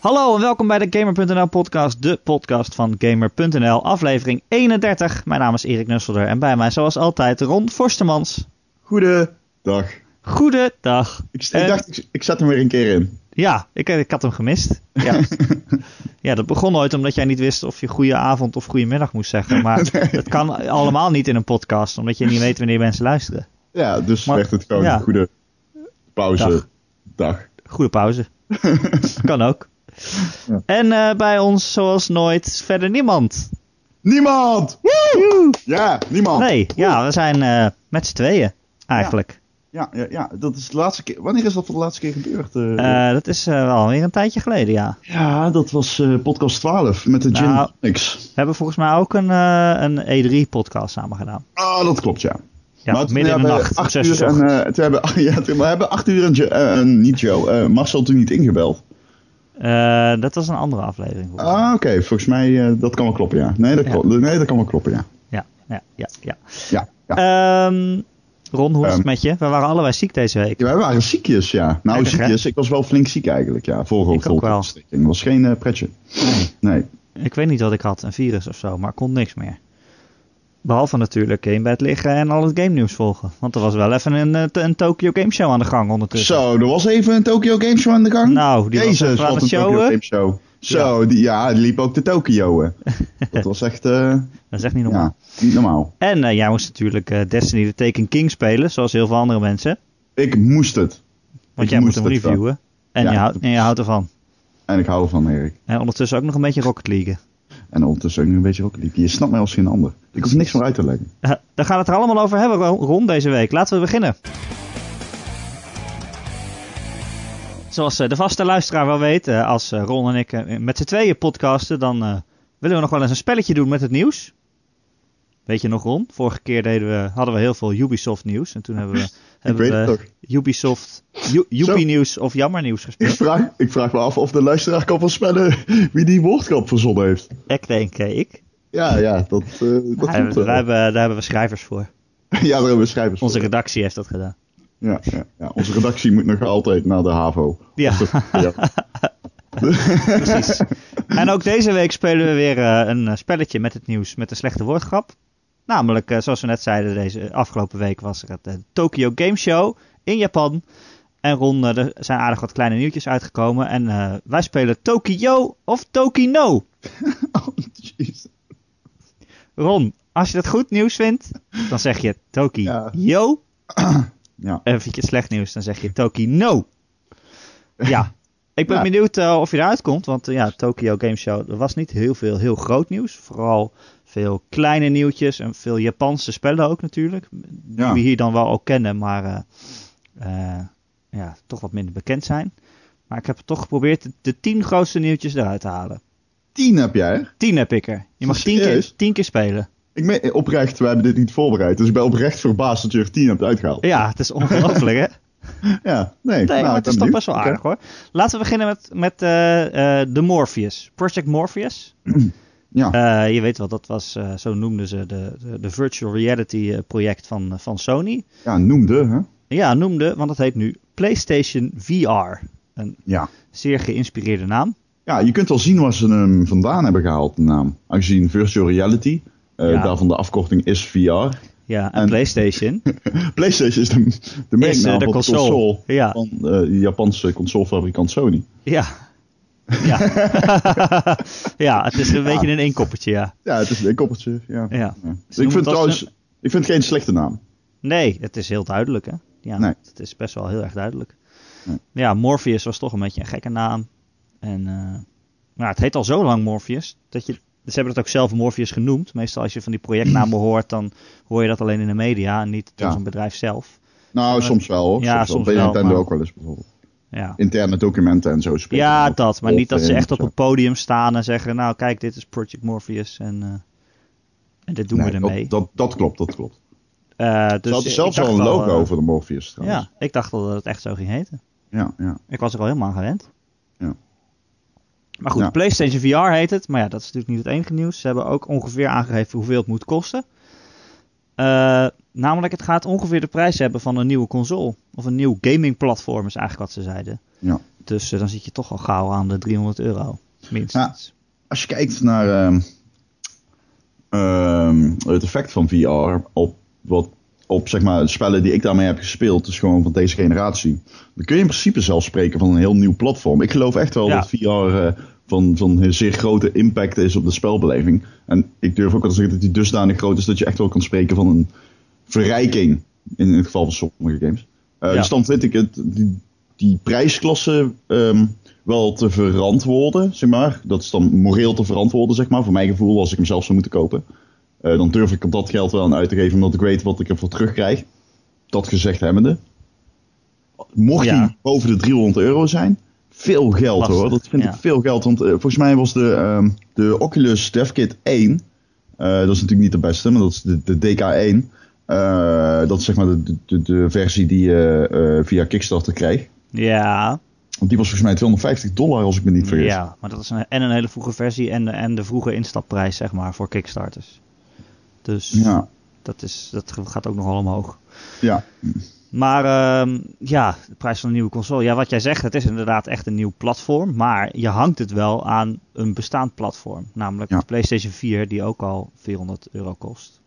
Hallo en welkom bij de Gamer.nl podcast, de podcast van Gamer.nl, aflevering 31. Mijn naam is Erik Nusselder en bij mij zoals altijd Ron Forstemans. Goedendag. Goedendag. Ik, ik En- dacht, ik, ik zet hem weer een keer in. Ja, ik, ik had hem gemist. Ja. ja, dat begon ooit omdat jij niet wist of je goede avond of goede middag moest zeggen. Maar Nee. dat kan allemaal niet in een podcast, omdat je niet weet wanneer mensen luisteren. Ja, dus Maar- werd het gewoon ja. een goede pauze. Dag. Dag. Goede pauze. kan ook. Ja. En eh, bij ons, zoals nooit, verder niemand. Niemand! Woe! Ja, niemand. Nee, ja, we zijn eh, met z'n tweeën eigenlijk. Ja, ja, ja, dat is de laatste keer. Wanneer is dat voor de laatste keer gebeurd? eh? Dat is wel weer een tijdje geleden, ja. ja, dat was podcast 12 met de Gin Nou. Tonics. We hebben volgens mij ook een, een E3-podcast samen gedaan. Ah, dat klopt, ja. Ja, Maar midden in de nacht, om acht zes uur uur. en, toen hebben, ja, toen, we hebben acht uur en, Jo- eh, niet Joe, eh, Marcel toen niet ingebeld. Eh, dat was een andere aflevering. Ah, oké, volgens mij, eh, dat kan wel kloppen, ja. Nee, dat, Ja. klopt. nee, dat kan wel kloppen, ja. Ja, ja, ja. ja. Ja, ja. Ehm, Ron, hoe is het Ehm. met je? We waren allebei ziek deze week. Ja, wij waren ziekjes, ja. Nou, hè? ziekjes. Ik was wel flink ziek eigenlijk, ja. Vorige Ik ook wel. was geen eh, pretje. Nee. Nee. Ik weet niet wat ik had, een virus of zo, maar ik kon niks meer. Behalve natuurlijk in bed liggen en al het game nieuws volgen. Want er was wel even een, eh, een Tokyo Game Show aan de gang ondertussen. Zo, er was even een Tokyo Game Show aan de gang. Nou, die was Jezus, wat een Tokyo. Game Show. Zo, die, ja, die liep ook de Tokyo. dat was echt, eh, Dat is echt niet normaal. ja, niet normaal. En eh, jij moest natuurlijk Destiny The Taken King spelen, zoals heel veel andere mensen. Ik moest het. Want Ik jij moest hem reviewen. En, Ja. je houdt, en je houdt ervan. En ik hou ervan, Erik. En ondertussen ook nog een beetje Rocket League. En ondertussen ook een beetje League. Je snapt mij als geen ander. Ik hoef niks meer uit te leggen. Eh, daar gaan we het er allemaal over hebben, Ron, Ron, deze week. Laten we beginnen. Zoals eh, de vaste luisteraar wel weet, eh, als eh, Ron en ik met z'n tweeën podcasten, dan willen we nog wel eens een spelletje doen met het nieuws. Weet je nog, Ron? Vorige keer deden we, hadden we heel veel Ubisoft nieuws. En toen hebben we, hebben we. Ubisoft, Ubi nieuws of jammer nieuws Ik gespeeld. vraag, ik vraag me af of de luisteraar kan voorspellen wie die woordgrap verzonnen heeft. Ik denk eh, ik. Ja, ja, dat, eh dat daar hebben, daar hebben we schrijvers voor. Ja, daar hebben we schrijvers Onze voor. redactie heeft dat gedaan. Ja, ja, ja, onze redactie moet nog altijd naar de HAVO. Ja. Ja. Precies. En ook deze week spelen we weer eh, een spelletje met het nieuws met een slechte woordgrap. Namelijk, eh, zoals we net zeiden, deze afgelopen week was er het eh, Tokyo Game Show in Japan. En Ron, eh, er zijn aardig wat kleine nieuwtjes uitgekomen. En eh, wij spelen Tokyo of Tokino. Oh, jeez. Ron, als je dat goed nieuws vindt, dan zeg je Tokyo. Ja. En vind je het slecht nieuws, dan zeg je Tokino. Ja, ik ben Ja. benieuwd eh, of je eruit komt. Want eh, ja, Tokyo Game Show, er was niet heel veel heel groot nieuws. Vooral veel kleine nieuwtjes en veel Japanse spellen ook natuurlijk. Die Ja. we hier dan wel ook kennen, maar eh, eh, ja, toch wat minder bekend zijn. Maar ik heb toch geprobeerd de, tien grootste nieuwtjes eruit te halen. Tien heb jij? Tien heb ik er. Je mag tien keer, tien keer spelen. Ik meen, oprecht, we hebben dit niet voorbereid. Dus ik ben oprecht verbaasd dat je er tien hebt uitgehaald. Ja, het is ongelooflijk hè? Ja, nee. Nee, nou, maar het is toch best wel aardig hoor. Laten we beginnen met, met eh, de Morpheus. Project Morpheus. Ja, Eh, je weet wel, dat was, eh, zo noemden ze de, de, de virtual reality eh, project van, van Sony. ja, noemde, hè? Ja, noemde, want het heet nu PlayStation VR. Een Ja. zeer geïnspireerde naam. Ja, je kunt wel zien waar ze hem vandaan hebben gehaald, de naam. Aangezien virtual reality, eh, Ja. daarvan de afkorting is VR. Ja, en, En- PlayStation PlayStation is de, de merknaam van console. de console Ja, van de Japanse consolefabrikant Sony. ja. Ja. ja, het is een beetje een inkoppertje, ja. Ja, het is een koppeltje. Ja. ja. Ik vind het trouwens, ik vind het geen slechte naam. Nee, het is heel duidelijk, hè? Ja, Nee. het is best wel heel erg duidelijk. Nee. Ja, Morpheus was toch een beetje een gekke naam. En eh, nou, het heet al zo lang Morpheus, dat je... Ze hebben het ook zelf Morpheus genoemd. Meestal als je van die projectnamen hoort, dan hoor je dat alleen in de media en niet door Ja. zo'n bedrijf zelf. Nou, maar- soms wel hoor. Ja, soms, soms wel. Bij wel, Nintendo maar- ook wel eens bijvoorbeeld. Ja, Interne documenten en zo spreken ja dat. Maar niet dat ze echt op een podium staan en zeggen... Nou, kijk, dit is Project Morpheus en, eh, en dit doen Nee, we ermee. dat, dat, dat klopt, dat klopt. Ze dus hadden zelfs al een logo eh, voor de Morpheus trouwens. Ja, ik dacht al dat het echt zo ging heten. Ja, ja. Ik was er al helemaal aan gewend. Ja. Maar goed, Ja. PlayStation VR heet het. Maar ja, dat is natuurlijk niet het enige nieuws. Ze hebben ook ongeveer aangegeven hoeveel het moet kosten. Eh, namelijk, het gaat ongeveer de prijs hebben van een nieuwe console. Of een nieuw gaming platform is eigenlijk wat ze zeiden. Ja. Dus eh, dan zit je toch al gauw aan de 300 euro, minstens. Als je kijkt naar ehm, ehm, het effect van VR op, wat, op zeg maar, spellen die ik daarmee heb gespeeld, dus gewoon van deze generatie, dan kun je in principe zelfs spreken van een heel nieuw platform. Ik geloof echt wel Ja. dat VR eh, van, van een zeer grote impact is op de spelbeleving. En ik durf ook wel te zeggen dat die dusdanig groot is dat je echt wel kan spreken van een verrijking in het geval van sommige games. Eh, Ja. Dus dan vind ik het, die, die prijsklasse ehm, wel te verantwoorden, zeg maar. Dat is dan moreel te verantwoorden, zeg maar. Voor mijn gevoel, als ik hem zelf zou moeten kopen. Eh, dan durf ik dat geld wel aan uit te geven, omdat ik weet wat ik ervoor terugkrijg. Dat gezegd hebbende. Mocht Ja. hij boven de 300 euro zijn, veel geld Lastig, hoor. Dat vind ja. ik veel geld. Want eh, volgens mij was de, ehm, de Oculus DevKit 1, eh, dat is natuurlijk niet de beste, maar dat is de, de DK1. Eh, dat is zeg maar de, de, de versie die je via Kickstarter krijgt. Ja, Want die was volgens mij 250 dollar als ik me niet vergis. ja, maar dat is een, en een hele vroege versie en, de- en de vroege instapprijs, zeg maar, voor Kickstarters. Dus Ja, dat, is, dat gaat ook nogal omhoog. ja. Maar ehm, ja, de prijs van een nieuwe console. Ja, wat jij zegt, het is inderdaad echt een nieuw platform. Maar je hangt het wel aan een bestaand platform. Namelijk Ja. de PlayStation 4, die ook al 400 euro kost.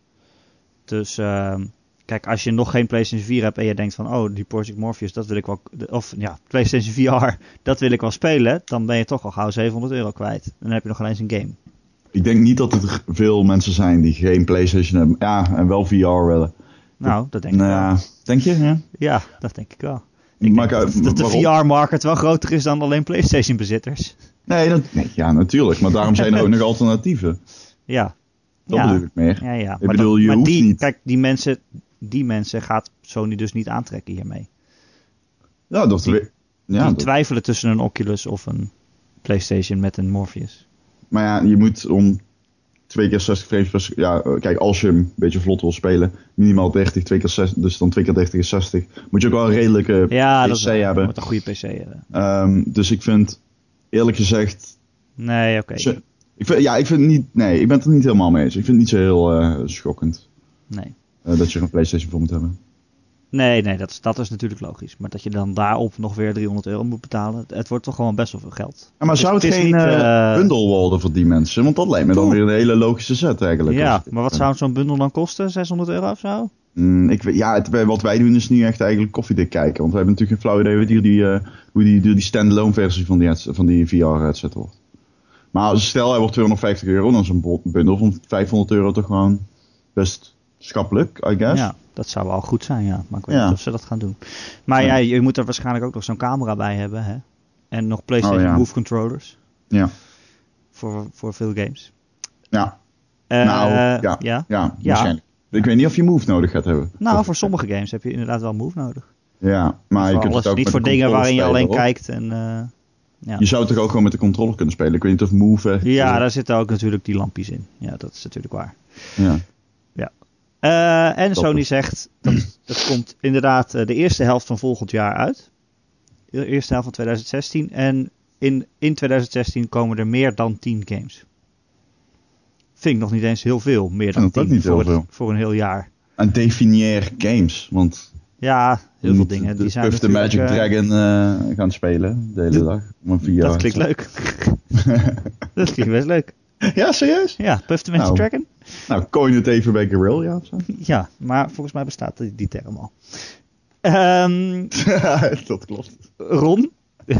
Dus ehm, kijk, als je nog geen PlayStation 4 hebt en je denkt van... Oh, die Project Morpheus, dat wil ik wel... Of ja, PlayStation VR, dat wil ik wel spelen. Dan ben je toch al gauw 700 euro kwijt. En dan heb je nog ineens een game. Ik denk niet dat er veel mensen zijn die geen PlayStation hebben. Ja, en wel VR willen. Nou, dat denk ik Nou wel. ja, denk je? Ja. Ja, dat denk ik wel. Ik Maak denk uit- dat, dat de? VR-market wel groter is dan alleen PlayStation-bezitters. Nee, dat, nee, ja, natuurlijk. Maar daarom zijn er ook nog alternatieven. Ja. Dat ja. bedoel ik meer. Ja, ja. Ik bedoel, je maar hoeft die, niet- Kijk, die mensen, die mensen gaat Sony dus niet aantrekken hiermee. Ja, dat Die- ja, die twijfelen tussen een Oculus of een PlayStation met een Morpheus. maar ja, je moet om twee keer 60 frames per Ja, eh, kijk, als je hem een beetje vlot wil spelen, minimaal 30, twee keer 60, dus dan twee keer 30 is 60. Moet je ook wel een redelijke Ja, PC dat wel- hebben. Met een goede PC hebben. Ehm, dus ik vind, eerlijk gezegd, Nee, oké. Ik vind, ja, ik vind niet. Nee, ik ben het er niet helemaal mee eens. Ik vind het niet zo heel eh, schokkend Nee. eh, dat je er een PlayStation voor moet hebben. Nee, nee, dat is, dat is natuurlijk logisch. Maar dat je dan daarop nog weer 300 euro moet betalen. Het, wordt toch gewoon best wel veel geld. Ja, maar zou het, geen niet, eh, eh, bundle worden voor die mensen? Want dat lijkt me dan weer een hele logische set eigenlijk. Ja, maar wat zou zo'n bundel dan kosten? 600 euro of zo? Mm, ik, ja, het, wat wij doen is nu echt eigenlijk koffiedik kijken. Want we hebben natuurlijk geen flauw idee hoe die, die, eh, hoe die, die, die standalone versie van die, headset- van die VR-headset wordt. Maar stel hij wordt 250 euro, dan is een bundel van 500 euro toch gewoon best schappelijk, I guess. Ja, dat zou wel goed zijn, ja. Maar ik weet Ja. niet of ze dat gaan doen. Maar Ja. ja, je moet er waarschijnlijk ook nog zo'n camera bij hebben, hè? En nog PlayStation Oh, ja. Move controllers. Ja. Voor, voor veel games. Ja. Eh, Nou, ja. ja. Ja, Ja. waarschijnlijk. Ik weet niet of je Move nodig gaat hebben. Nou, voor sommige games heb je inderdaad wel Move nodig. Ja, maar je kunt het ook niet voor dingen waarin je alleen kijkt. En, eh, ja. Je zou het toch ook gewoon met de controller kunnen spelen? Ik weet niet of Move ja, eh, daar zitten ook natuurlijk die lampjes in. Ja, dat is natuurlijk waar. ja. Eh, en Dat Sony zegt dat het komt inderdaad eh, de eerste helft van volgend jaar uit. De eerste helft van 2016. En in, in 2016 komen er meer dan 10 games. Vind ik nog niet eens heel veel. Meer dan vind het ook 10 niet voor, het- voor een heel jaar. En definieer games, want... Ja, heel veel dingen. de Die zijn Puff the natuurlijk, Magic eh, Dragon gaan spelen de hele dag. Om een VR Dat klinkt leuk. dat klinkt best leuk. ja, serieus? Ja, Puff the Magic Nou. Dragon. Nou, coin het even bij Guerrilla of zo. Ja, maar volgens mij bestaat die, die term al. Ehm, dat klopt. Ron.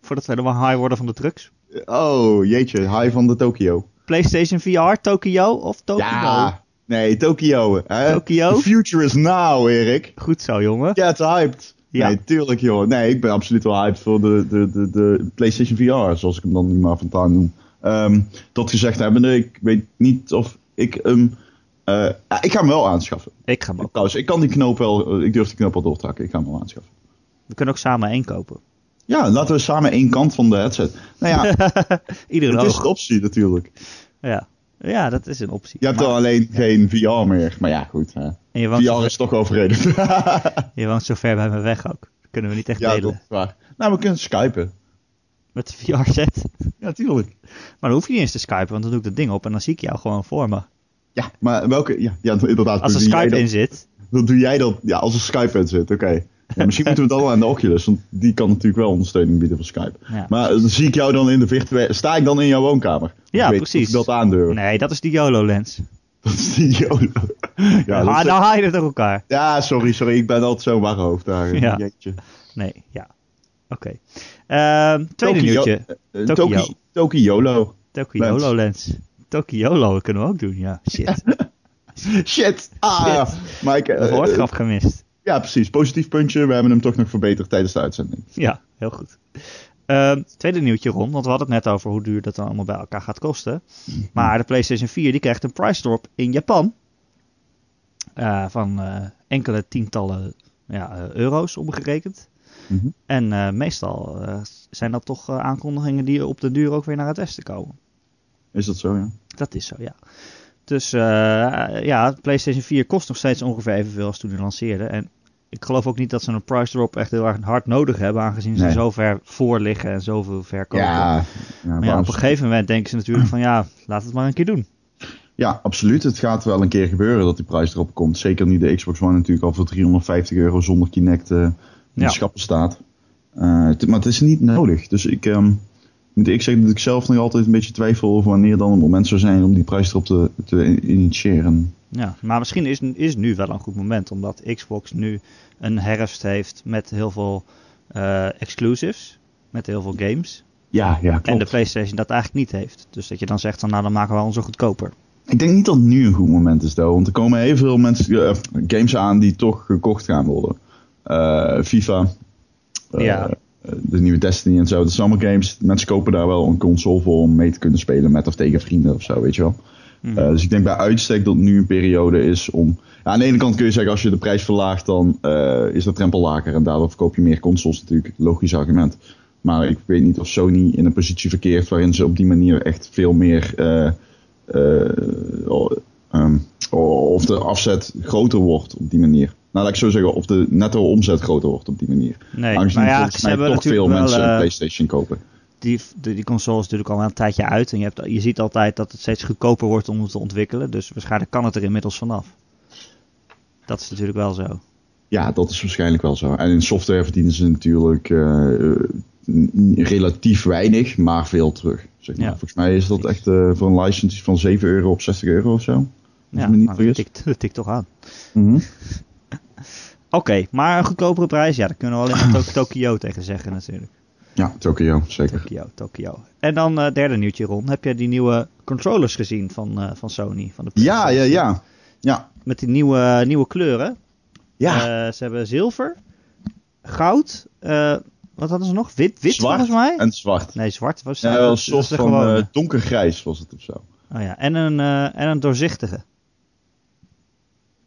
Voordat we helemaal high worden van de trucks. Oh, jeetje, high van de Tokyo. PlayStation VR, Tokyo of Tokyo? Ja, nee, Tokyo. Hè? Tokyo? The future is now, Erik. Goed zo, jongen. Get hyped. Ja. Nee, tuurlijk joh. Nee, ik ben absoluut wel hyped voor de, de, de, de PlayStation VR, zoals ik hem dan nu maar vandaag noem. Ehm, dat gezegd hebbende, ik weet niet of ik hem... eh, ik ga hem wel aanschaffen. Ik ga hem ook. Trouwens, ik kan die knoop wel, ik durf die knoop wel doortrekken. Ik ga hem wel aanschaffen. We kunnen ook samen één kopen. Ja, laten we samen één kant van de headset. Nou ja, Iedere het is de optie natuurlijk. Ja. ja, dat is een optie. Je hebt Maar- dan alleen geen VR meer. Maar ja, goed. Hè. en je VR is toch overreden. je woont zo ver bij me weg ook. Dat kunnen we niet echt ja, dat delen. is waar. Nou, we kunnen skypen. Met de VR-set. Ja, tuurlijk. Maar dan hoef je niet eens te skypen, want dan doe ik dat ding op en dan zie ik jou gewoon voor me. Ja, maar welke... Ja, ja inderdaad. Als er Skype dat- in zit. Dan doe jij dat... Ja, als er Skype in zit, oké. Ja, misschien moeten we het allemaal aan de Oculus, want die kan natuurlijk wel ondersteuning bieden voor Skype. Ja. Maar dan zie ik jou dan in de virtuele... Sta ik dan in jouw woonkamer? Ja, weet precies. Dat aandurven. Nee, dat is die YOLO-lens. Dat is die YOLO. Ja, ah, is- nou haal je het door elkaar. ja, sorry, sorry. Ik ben altijd zo'n warhoofd daar. Ja. Jeetje. Nee, ja. Oké. Ehm, tweede Tokio- nieuwtje. eh, Tokio. Toki- Tokiolo. Tokiolo lens. Tokiolo kunnen we ook doen, ja. Shit. Shit. Ah, ik, De eh, gemist. ja, precies. Positief puntje. We hebben hem toch nog verbeterd tijdens de uitzending. Ja, heel goed. Ehm, tweede nieuwtje rond, want we hadden het net over hoe duur dat dan allemaal bij elkaar gaat kosten. Maar de PlayStation 4 die krijgt een price drop in Japan. Eh, van eh, enkele tientallen ja, eh, euro's omgerekend. Mhm. En eh, meestal eh, zijn dat toch eh, aankondigingen die op de duur ook weer naar het westen komen. Is dat zo, ja? Dat is zo, ja. Dus ja, PlayStation 4 kost nog steeds ongeveer evenveel als toen die lanceerde. En ik geloof ook niet dat ze een price drop echt heel erg hard nodig hebben, aangezien ze Nee. zo ver voor liggen en zoveel verkopen. Ja, ja, maar ja, op een gegeven moment denken ze natuurlijk van ja, laat het maar een keer doen. ja, absoluut. Het gaat wel een keer gebeuren dat die prijs erop komt. Zeker nu de Xbox One natuurlijk al voor 350 euro zonder Kinect in Ja. de schappen staat. Eh, maar het is niet nodig. Dus ik ehm, moet ik zeggen dat ik zelf nog altijd een beetje twijfel over wanneer dan het moment zou zijn om die prijs erop te, te initiëren. Ja, maar misschien is, is nu wel een goed moment, omdat Xbox nu een herfst heeft met heel veel eh, exclusives, met heel veel games. Ja, ja, En de. PlayStation dat eigenlijk niet heeft. Dus dat je dan zegt van nou dan maken we onze goedkoper. Ik denk niet dat nu een goed moment is, though, want er komen heel veel mensen, eh, games aan die toch gekocht gaan worden. Eh, FIFA, eh, Ja. eh, de nieuwe Destiny en zo. Dat zijn allemaal games. Mensen kopen daar wel een console voor om mee te kunnen spelen met of tegen vrienden of zo, weet je wel. Mhm. Dus ik denk bij uitstek dat nu een periode is om. Ja, aan de ene kant kun je zeggen, als je de prijs verlaagt, dan is de drempel lager. En daardoor verkoop je meer consoles natuurlijk. Logisch argument. Maar ik weet niet of Sony in een positie verkeert waarin ze op die manier echt veel meer. ehm, of de afzet groter wordt op die manier. Nou, laat ik zo zeggen, of de netto omzet groter wordt op die manier. Nee, Aangezien maar ja, ze hebben toch veel wel, mensen een eh, PlayStation kopen. die, die, die console is natuurlijk al een tijdje uit. En je, hebt, je ziet altijd dat het steeds goedkoper wordt om het te ontwikkelen. Dus waarschijnlijk kan het er inmiddels vanaf. Dat is natuurlijk wel zo. Ja, dat is waarschijnlijk wel zo. En in software verdienen ze natuurlijk eh, eh, relatief weinig, maar veel terug. Zeg maar. Ja. Volgens mij is dat echt voor een license van 7 euro op 60 euro of zo. Als Ja, me niet nou, dat, tikt, dat tikt toch aan. Mhm. Oké, maar een goedkopere prijs, ja, daar kunnen we alleen maar Tok- Tokio tegen zeggen natuurlijk. Ja, Tokyo, zeker. Tokio, Tokio. En dan eh derde nieuwtje, Ron. Heb je die nieuwe controllers gezien van, eh, van Sony? Van de Ja, ja, ja. Ja, Met die nieuwe, nieuwe kleuren. ja. Eh, ze hebben zilver, goud, wat hadden ze nog? Wit, wit zwart volgens mij? en zwart. Nee, zwart was Ja, dat wel een is soort de van gewone. donkergrijs was het of zo. oh, ja. en, een, en een doorzichtige.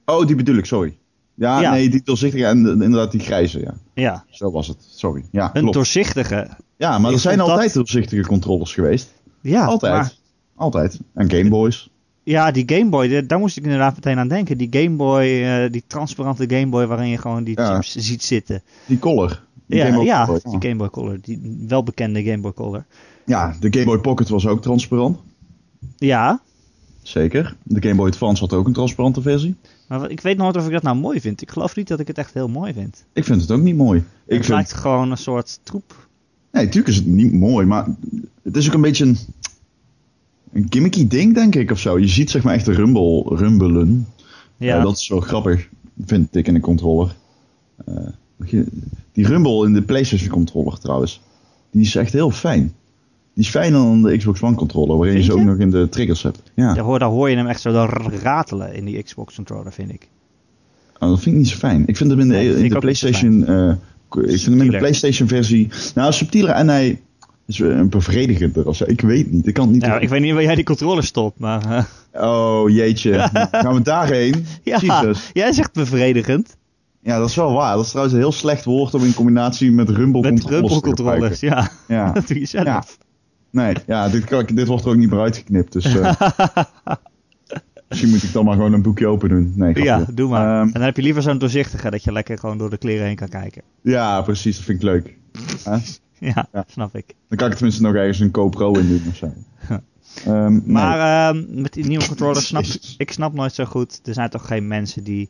Oh, die bedoel ik, sorry. Ja, Ja. nee, die doorzichtige en inderdaad die grijze, ja. Ja, Zo was het, sorry. Ja, een klopt. doorzichtige. Ja, maar er zijn dat- altijd doorzichtige controllers geweest. Ja, Altijd. maar- Altijd. En Game Boys. ja, die Game Boy, de- daar moest ik inderdaad meteen aan denken. Die Game Boy, eh, die transparante Game Boy waarin je gewoon die Ja. chips ziet zitten. Die Color. Die Ja, Game ja, Color. die Game Boy Color, die welbekende Game Boy Color. Ja, de Game Boy Pocket was ook transparant. Ja, Zeker. De Game Boy Advance had ook een transparante versie. Maar ik weet nooit of ik dat nou mooi vind. Ik geloof niet dat ik het echt heel mooi vind. Ik vind het ook niet mooi. Ik het vind... lijkt gewoon een soort troep. Nee, natuurlijk is het niet mooi, maar het is ook een beetje een, een gimmicky ding, denk ik, of zo. Je ziet zeg maar echt de rumble, rumbelen. Ja, Eh, dat is wel grappig, vind ik in een controller. Eh, die rumble in de PlayStation controller trouwens, die is echt heel fijn. Die is fijner dan de Xbox One controller, waarin je ze ook nog in de triggers hebt. Ja, daar, hoor, daar hoor je hem echt zo dan ratelen in die Xbox controller, vind ik. Oh, dat vind ik niet zo fijn. Ik vind hem in de, Nee, in de PlayStation. eh, ik vind hem in de. PlayStation versie. Nou, subtieler en hij is een bevredigender of zo. Ik weet niet. Ik kan het niet. Ja, ik weet niet waar jij die controller stopt, maar... eh, Oh jeetje. Gaan we daarheen? ja, Jezus. jij zegt bevredigend. Ja, dat is wel waar. Dat is trouwens een heel slecht woord om in combinatie met rumble Met controllers te rumpelcontrollers, ja. Ja. Dat doe je zelf. Ja. Nee, ja, dit, kan dit wordt er ook niet meer uitgeknipt. Dus eh, misschien moet ik dan maar gewoon een boekje open doen. Nee. Ja, doe maar. Ehm, en dan heb je liever zo'n doorzichtige, dat je lekker gewoon door de kleren heen kan kijken. ja, precies. Dat vind ik leuk. Huh? Ja, Ja. snap ik. Dan kan ik tenminste nog ergens een GoPro in doen of zo. Ehm, nee. Maar ehm, met die nieuwe controllers snap ik snap nooit zo goed. Er zijn toch geen mensen die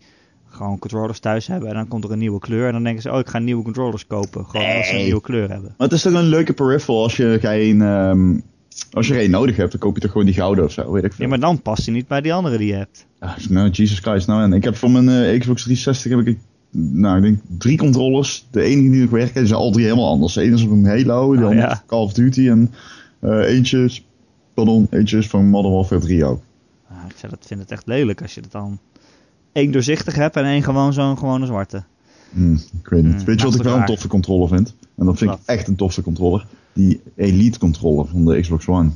gewoon controllers thuis hebben en dan komt er een nieuwe kleur en dan denken ze, oh ik ga nieuwe controllers kopen. Gewoon als ze een nieuwe kleur hebben. Maar het is toch een leuke peripheral als je geen, ehm, als je geen nodig hebt, dan koop je toch gewoon die gouden of zo, weet ik veel. Ja, maar dan past hij niet bij die andere die je hebt. Ah, nou, Jesus Christ, nou en ik heb voor mijn eh, Xbox 360 heb ik, nou, ik denk drie controllers. De enige die nog werken, die zijn al drie helemaal anders. De ene is van Halo, de Oh, andere ja. van Call of Duty en eh, eentje, is- pardon, eentje is van Modern Warfare 3 ook. Ah, ik dat, vind het echt lelijk als je het dan één doorzichtig hebt en één gewoon zo'n gewone zwarte. Hm, ik weet niet. Hmm, weet je wat ik wel een toffe controller vind? En dat vind Wat? ik echt een toffe controller. Die Elite controller van de Xbox One.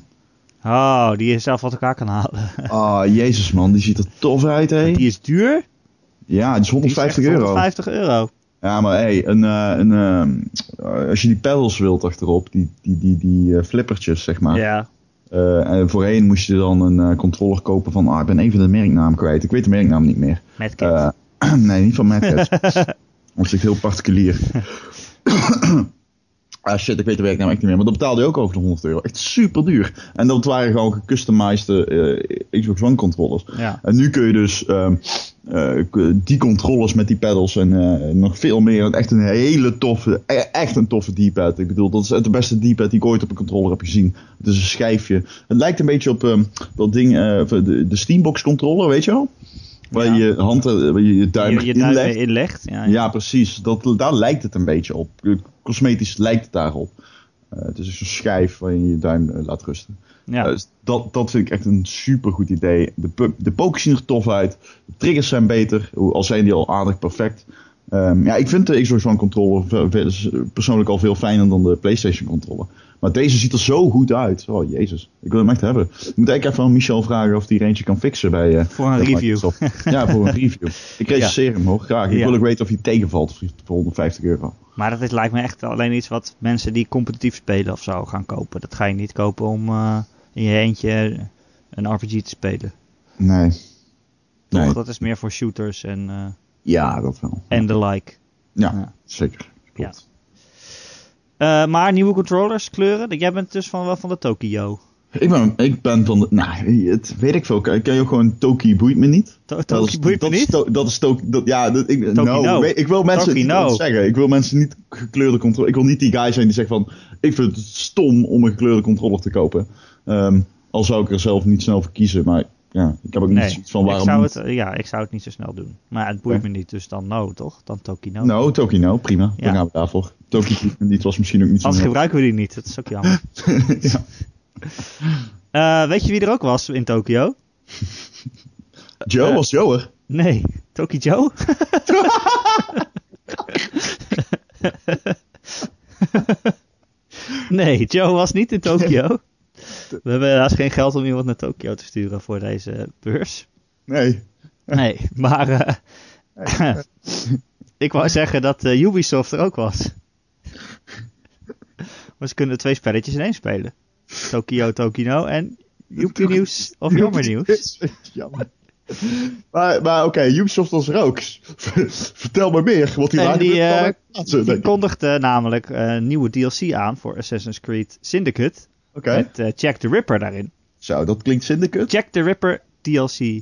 Oh, die je zelf uit elkaar kan halen. Ah, jezus man, die ziet er tof uit, hé. Die is duur. Ja, die is Die is 150 euro. 150 euro. Ja, maar hey, een, eh, een, eh, als je die pedals wilt achterop, die, die, die, die eh, flippertjes, zeg maar. Ja. Eh, en voorheen moest je dan een eh, controller kopen van, ah, ik ben even de merknaam kwijt. Ik weet de merknaam niet meer. Kit. Eh, nee, niet van Madcats. Dat is echt heel particulier. ah shit, ik weet de werknaam echt niet meer. Maar dat betaalde je ook over de 100 euro. Echt super duur. En dat waren gewoon gecustomized eh, Xbox One controllers. ja. En nu kun je dus ehm, eh, die controllers met die pedals en eh, nog veel meer. Echt een hele toffe, e- echt een toffe D-pad. Ik bedoel, dat is de beste D-pad die ik ooit op een controller heb gezien. Het is een schijfje. Het lijkt een beetje op ehm, dat ding, eh, de, de Steambox controller, weet je wel? Waar Ja. je hand, eh, waar je je duim je, je duim inlegt. Ja, Ja, precies. Dat, daar lijkt het een beetje op. Eh, Cosmetisch lijkt het daarop. Eh, het is dus een schijf waar je je duim eh, laat rusten. ja. Eh, dus dat, dat vind ik echt een super goed idee. De, de pokers zien er tof uit. De triggers zijn beter, al zijn die al aardig perfect. Ehm, ja, ik vind de Xbox One controller persoonlijk al veel fijner dan de PlayStation controller. Maar deze ziet er zo goed uit. Oh jezus, ik wil hem echt hebben. Ik moet eigenlijk even aan Michel vragen of hij er eentje kan fixen bij, Voor een review. Microsoft. Ja, voor een review. Ik recenseer hem hoor, graag. Ik Ja. wil ook weten of hij tegenvalt voor 150 euro. Maar dat is, lijkt me echt alleen iets wat mensen die competitief spelen of zo gaan kopen. Dat ga je niet kopen om eh, in je eentje een RPG te spelen. Nee. Toch? Nee. Dat is meer voor shooters en, eh Ja, dat wel. en de like. Ja, Ja. zeker. Klopt. Eh, maar nieuwe controllers, kleuren. Jij bent dus van, wel van de Tokyo. Ik ben, ik ben van de. Nou, het weet ik veel. Kan je ook gewoon Toki boeit me niet? To Toki boeit me niet? Dat is Toki. Dat, ja, dat, ik, Toki no, no. weet- ik wil mensen niet no. zeggen. Ik wil mensen niet gekleurde controle. Ik wil niet die guy zijn die zegt van. Ik vind het stom om een gekleurde controller te kopen. Ehm, al zou ik er zelf niet snel voor kiezen. Maar ja, ik heb ook niet Nee, zoiets van ik waarom. zou niet? het, ja, ik zou het niet zo snel doen. Maar het boeit me niet, dus dan no, toch? Dan Toki no. No, Toki no, prima. Ja. Dan gaan we daarvoor. Toki niet was misschien ook niet zo. Anders gebruiken we die niet, dat is ook jammer. ja. Eh, weet je wie er ook was in Tokio? Joe Eh. was Joe er. Nee, Toki Joe? nee, Joe was niet in Tokio. We hebben helaas geen geld om iemand naar Tokio te sturen voor deze beurs. Nee. Nee, maar eh, ik wou zeggen dat Ubisoft er ook was. Maar ze kunnen twee spelletjes in één spelen. Tokyo Tokino en Yuppie Nieuws of Jammer Nieuws. Jammer. Maar, maar oké, Ubisoft was er ook. Vertel me meer, want die En die, plaatsen, ik. kondigde namelijk eh, een nieuwe DLC aan voor Assassin's Creed Syndicate. Met eh, Jack the Ripper daarin. zo, dat klinkt syndicate. Jack the Ripper DLC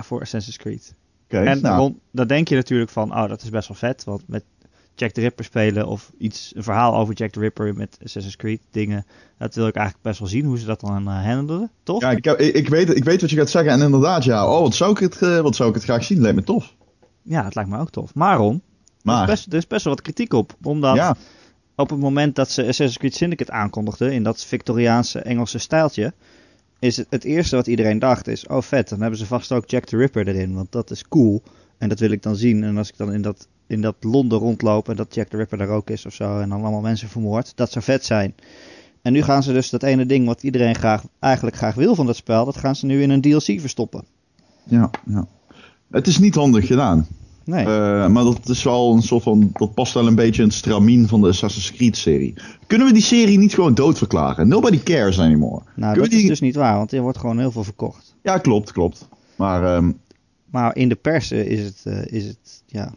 voor Assassin's Creed. Oké, en nou, rond- dan denk je natuurlijk van, oh dat is best wel vet. Want met Jack the Ripper spelen of iets, een verhaal over Jack the Ripper met Assassin's Creed dingen. Dat wil ik eigenlijk best wel zien hoe ze dat dan uh, handelen, toch? ja, ik, heb- ik, ik weet, ik weet wat je gaat zeggen en inderdaad, ja, oh, wat zou ik het, eh, wat zou ik het graag zien, lijkt me tof. Ja, het lijkt me ook tof. Maar Ron, er, is Maar, best, er is best wel wat kritiek op. Omdat ja, op het moment dat ze Assassin's Creed Syndicate aankondigden in dat Victoriaanse Engelse stijltje, is het, het eerste wat iedereen dacht is, oh vet, dan hebben ze vast ook Jack the Ripper erin, want dat is cool. En dat wil ik dan zien. En als ik dan in dat, in dat Londen rondloop en dat Jack the Ripper daar ook is of zo, en dan allemaal mensen vermoord, dat zou vet zijn. En nu gaan ze dus dat ene ding wat iedereen graag, eigenlijk graag wil van dat spel, dat gaan ze nu in een DLC verstoppen. ja, ja. Het is niet handig gedaan. Nee. Eh, maar dat is wel een soort van. Dat past wel een beetje in het stramien van de Assassin's Creed serie. Kunnen we die serie niet gewoon doodverklaren? Nobody cares anymore. nou, kunnen dat die- is dus niet waar, want er wordt gewoon heel veel verkocht. Ja, klopt, klopt. Maar ehm, Maar in de pers eh, is het, eh, is het, ja,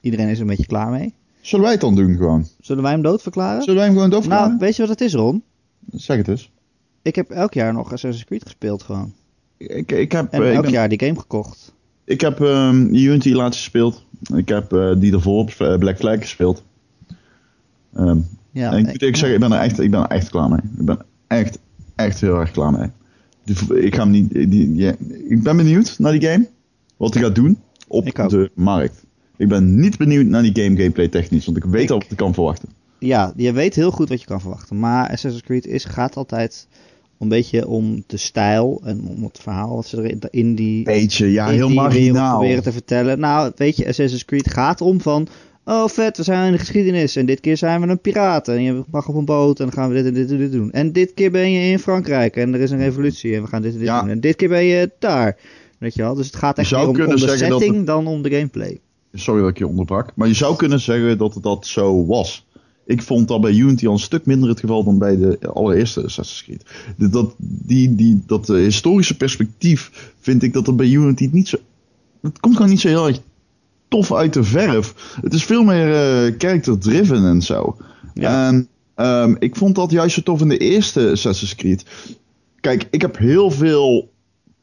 iedereen is er een beetje klaar mee. zullen wij het dan doen gewoon? Zullen wij hem doodverklaren? Zullen wij hem gewoon doodverklaren? Nou, weet je wat het is, Ron? Zeg het eens. Ik heb elk jaar nog Assassin's Creed gespeeld gewoon. Ik, ik heb. En eh, ik elk ben- jaar die game gekocht. ik heb ehm, Unity laatst gespeeld. Ik heb eh, die ervoor, eh, Black Flag, gespeeld. Ehm, Ja, en ik moet eerlijk zeggen, ik ben, er echt, ik ben er echt klaar mee. Ik ben echt, echt heel erg klaar mee. Die- ik, ga hem niet, die, ik ben benieuwd naar die game. Wat hij gaat doen op Ik de markt. Ik ben niet benieuwd naar die game gameplay technisch. Want ik weet Ik- al wat ik kan verwachten. ja, je weet heel goed wat je kan verwachten. Maar Assassin's Creed is, gaat altijd een beetje om de stijl en om het verhaal wat ze er in- die, Beetje, ja, heel marginaal. proberen te vertellen. Nou, weet je, Assassin's Creed gaat om van... Oh, vet, we zijn in de geschiedenis. En dit keer zijn we een piraat. En je mag op een boot. En dan gaan we dit en dit en dit doen. En dit keer ben je in Frankrijk. En er is een revolutie. En we gaan dit en dit Ja. doen. En dit keer ben je daar. Weet je wel? Dus het gaat echt meer om, de setting dan om de gameplay. Sorry dat ik je onderbrak. Maar je zou kunnen zeggen dat het dat zo was. Ik vond dat bij Unity al een stuk minder het geval dan bij de allereerste Assassin's Creed. De- Dat, die, die, dat eh, historische perspectief vind ik dat er bij Unity niet zo... Het komt gewoon niet zo heel erg tof uit de verf. Het is veel meer eh character-driven en zo. Ja. En ehm, ik vond dat juist zo tof in de eerste Assassin's Creed. Kijk, ik heb heel veel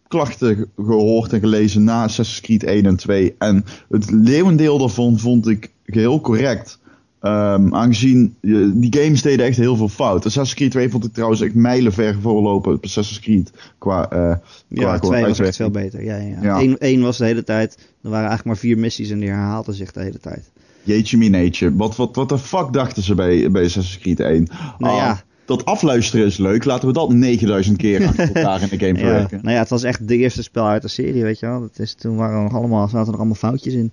klachten ge- gehoord en gelezen na Assassin's Creed 1 en 2. En het leeuwendeel daarvan vond ik geheel correct. Ehm, aangezien eh, die games deden echt heel veel fout. Assassin's Creed 2 vond ik trouwens echt mijlenver voorlopen op Assassin's Creed. Qua, qua Ja, gewoon twee was echt veel beter. Ja, ja. Ja. Eén, één was de hele tijd. Er waren eigenlijk maar vier missies en die herhaalden zich de hele tijd. Jeetje mineetje. Wat, wat, wat de fuck dachten ze bij, bij Assassin's Creed 1? Nou Ah, ja. Dat afluisteren is leuk. Laten we dat 9000 keer achter elkaar in de game Ja, verwerken. nou ja, het was echt de eerste spel uit de serie, weet je wel. Dat is, toen waren er nog allemaal, zaten er allemaal foutjes in.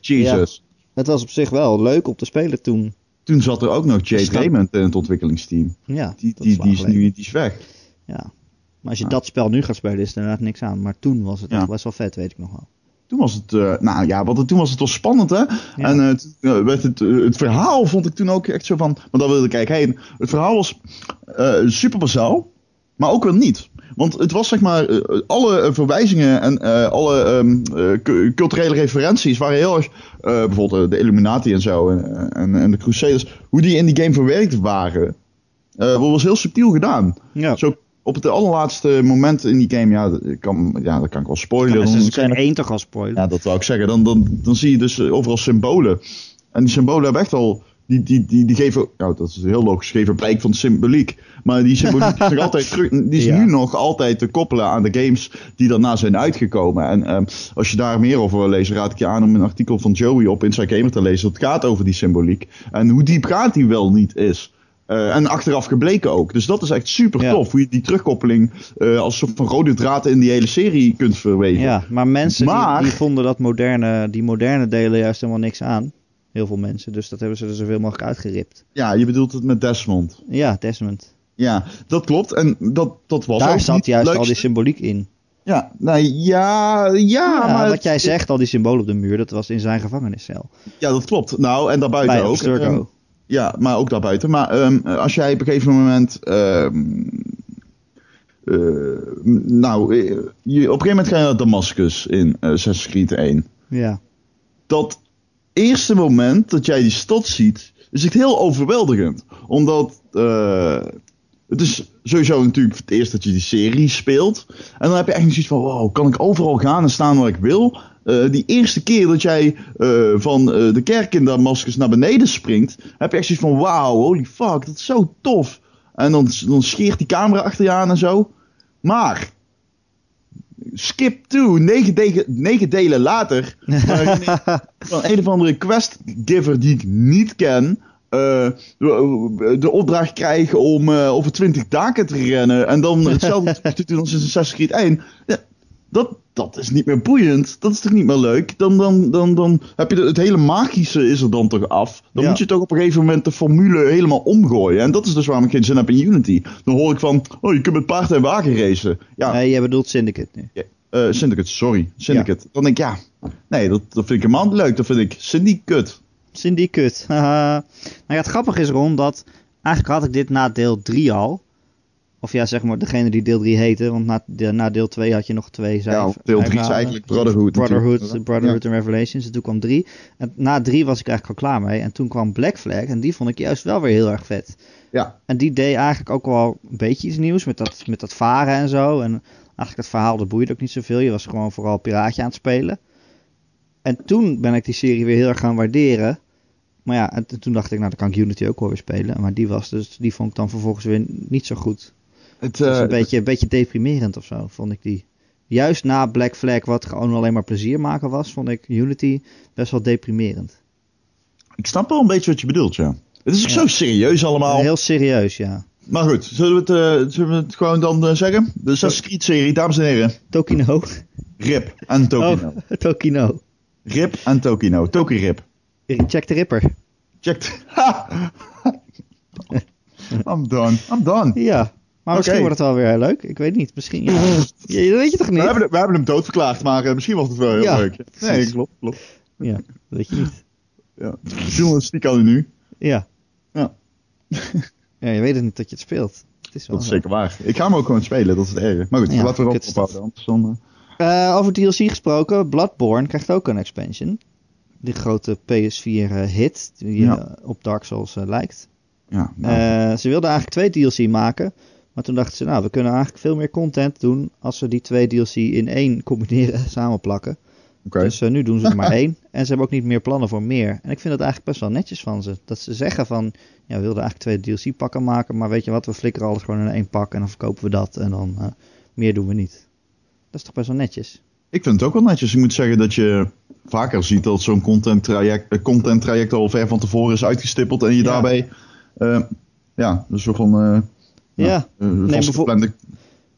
Jesus. Het was op zich wel leuk om te spelen toen. Toen zat er ook nog Jade Snap- Raymond in het ontwikkelingsteam. Ja, Die, die, lang die, is nu die is weg. Ja. Maar als je Ja. dat spel nu gaat spelen, is er inderdaad niks aan. Maar toen was het echt best wel vet, weet ik nog wel. Toen was het, eh, nou ja, wat, toen was het wel spannend, hè? En eh, eh, werd het, eh, het verhaal vond ik toen ook echt zo van, maar dan wilde ik kijken heen. Het verhaal was super bazaal, maar ook wel niet. Want het was zeg maar, alle verwijzingen en alle ehm, eh, cu- culturele referenties waren heel erg, bijvoorbeeld de Illuminati en zo en, en, en de Crusaders, hoe die in die game verwerkt waren, eh was heel subtiel gedaan. Ja. Zo op het allerlaatste moment in die game, ja, dat kan, ja, dat kan ik wel spoilen. Ja, Dan zijn er- 1 toch al spoilen. ja, dat wou ik zeggen. Dan, dan, dan zie je dus eh, overal symbolen. En die symbolen hebben echt al. Die, die, die, die geven. Nou, dat is heel logisch. Geven blijk van symboliek. Maar die symboliek is nog altijd. Die is Ja. nu nog altijd te koppelen aan de games die daarna zijn uitgekomen. En ehm, als je daar meer over wil lezen, raad ik je aan om een artikel van Joey op Inside Gamer te lezen. Dat gaat over die symboliek. En hoe diep gaat die wel niet is. Eh, en achteraf gebleken ook. Dus dat is echt super Ja. tof. Hoe je die terugkoppeling eh, als soort van rode draad in die hele serie kunt verweven. Ja, maar mensen die- Maar- Die, vonden dat moderne, die moderne delen juist helemaal niks aan. Heel veel mensen. Dus dat hebben ze er zoveel mogelijk uitgeript. Ja, je bedoelt het met Desmond. Ja, Desmond. Ja, dat klopt. En dat, dat was Daar zat juist al die symboliek in. Ja, nou, ja, ja, Ja, maar... wat het- jij zegt, al die symbolen op de muur, dat was in zijn gevangeniscel. Ja, dat klopt. Nou, en daarbuiten Bij ook. Abstergo. Ja, maar ook daarbuiten. Maar ehm, als jij op een gegeven moment... ehm, eh, nou, eh, je, op een gegeven moment ga je naar Damascus in eh Assassin's Creed 1. Ja. dat eerste moment dat jij die stad ziet, is echt heel overweldigend. Omdat het is sowieso natuurlijk het eerst dat je die serie speelt. En dan heb je echt zoiets van, wow, kan ik overal gaan en staan waar ik wil? Eh, die eerste keer dat jij eh, van eh, de kerk in Damascus naar beneden springt, heb je echt zoiets van, wauw, holy fuck, dat is zo tof. En dan, dan scheert die camera achter je aan en zo. Maar, skip to, negen, delen later, van een of andere questgiver die ik niet ken, eh, de opdracht krijg om over 20 daken te rennen en dan hetzelfde te doen als in Assassin's Creed 1. Ja, dat, dat is niet meer boeiend. Dat is toch niet meer leuk? Dan, dan, dan, dan heb je de- het hele magische is er dan toch af. Dan Ja. moet je toch op een gegeven moment de formule helemaal omgooien. En dat is dus waarom ik geen zin heb in Unity. Dan hoor ik van, oh je kunt met paard en wagen racen. Ja, Nee, jij bedoelt Syndicate nu. ja, eh, Syndicate, sorry. Syndicate. Dan denk ik, ja, nee, dat, dat vind ik helemaal niet leuk. Dat vind ik Syndicate. Syndicate. haha. nou ja, het grappige is erom dat... Eigenlijk had ik dit na deel 3 al. Of ja, zeg maar degene die deel 3 heette. Want na, de- na deel 2 had je nog twee Ja, cijfer- deel 3 is eigenlijk Brotherhood. Brotherhood, natuurlijk. Brotherhood en Revelations. En toen kwam 3. En na 3 was ik eigenlijk al klaar mee. En toen kwam Black Flag. En die vond ik juist wel weer heel erg vet. Ja. En die deed eigenlijk ook wel een beetje iets nieuws. Met dat, met dat varen en zo. En Eigenlijk het verhaal, dat boeide ook niet zoveel. Je was gewoon vooral piraatje aan het spelen. En toen ben ik die serie weer heel erg gaan waarderen. Maar ja, en toen dacht ik, nou dan kan ik Unity ook wel weer spelen. Maar die was dus, die vond ik dan vervolgens weer niet zo goed. Het, is eh, een beetje, een beetje deprimerend of zo, vond ik die. Juist na Black Flag, wat gewoon alleen maar plezier maken was, vond ik Unity best wel deprimerend. ik snap wel een beetje wat je bedoelt, ja. Het is ook Ja. zo serieus allemaal. Heel serieus, ja. Maar goed, zullen we het, eh, zullen we het gewoon dan eh, zeggen? De Assassin's Creed serie, dames en heren. Tokino. Rip en Tokino. Oh, Tokino. Rip en Tokino. Toki Rip. Check de Ripper. Check. I'm done. I'm done. Ja, maar misschien wordt het wel weer heel leuk. Ik weet niet, misschien. Ja, Ja, dat weet je toch We niet? hebben, we hebben hem doodverklaard, maar eh, misschien wordt het wel heel Ja, leuk. Nee, precies. klopt, klopt. Ja, dat weet je niet. Ja. Journalistiek al nu. Ja. Ja. Ja, je weet het niet dat je het speelt. Het is wel Dat is zeker waar. Ik ga hem ook gewoon spelen, dat is het erge. Maar goed, Ja, laten we erop ophouden. Anders dan, eh, Eh, over DLC gesproken, Bloodborne krijgt ook een expansion. Die grote PS4-hit, die op Dark Souls lijkt. ja, nou, ze wilden eigenlijk twee DLC maken. Maar toen dachten ze, nou, we kunnen eigenlijk veel meer content doen als we die twee DLC in één combineren, samenplakken. oké. Dus eh, nu doen ze er maar één. En ze hebben ook niet meer plannen voor meer. En ik vind dat eigenlijk best wel netjes van ze. Dat ze zeggen van, ja, we wilden eigenlijk twee DLC pakken maken. Maar weet je wat, we flikkeren alles gewoon in één pak. En dan verkopen we dat. En dan eh, meer doen we niet. Dat is toch best wel netjes. Ik vind het ook wel netjes. Ik moet zeggen dat je vaker ziet dat zo'n content traject, eh, content traject al ver van tevoren is uitgestippeld. En je Ja. daarbij, ja, een soort van, Ja, uh,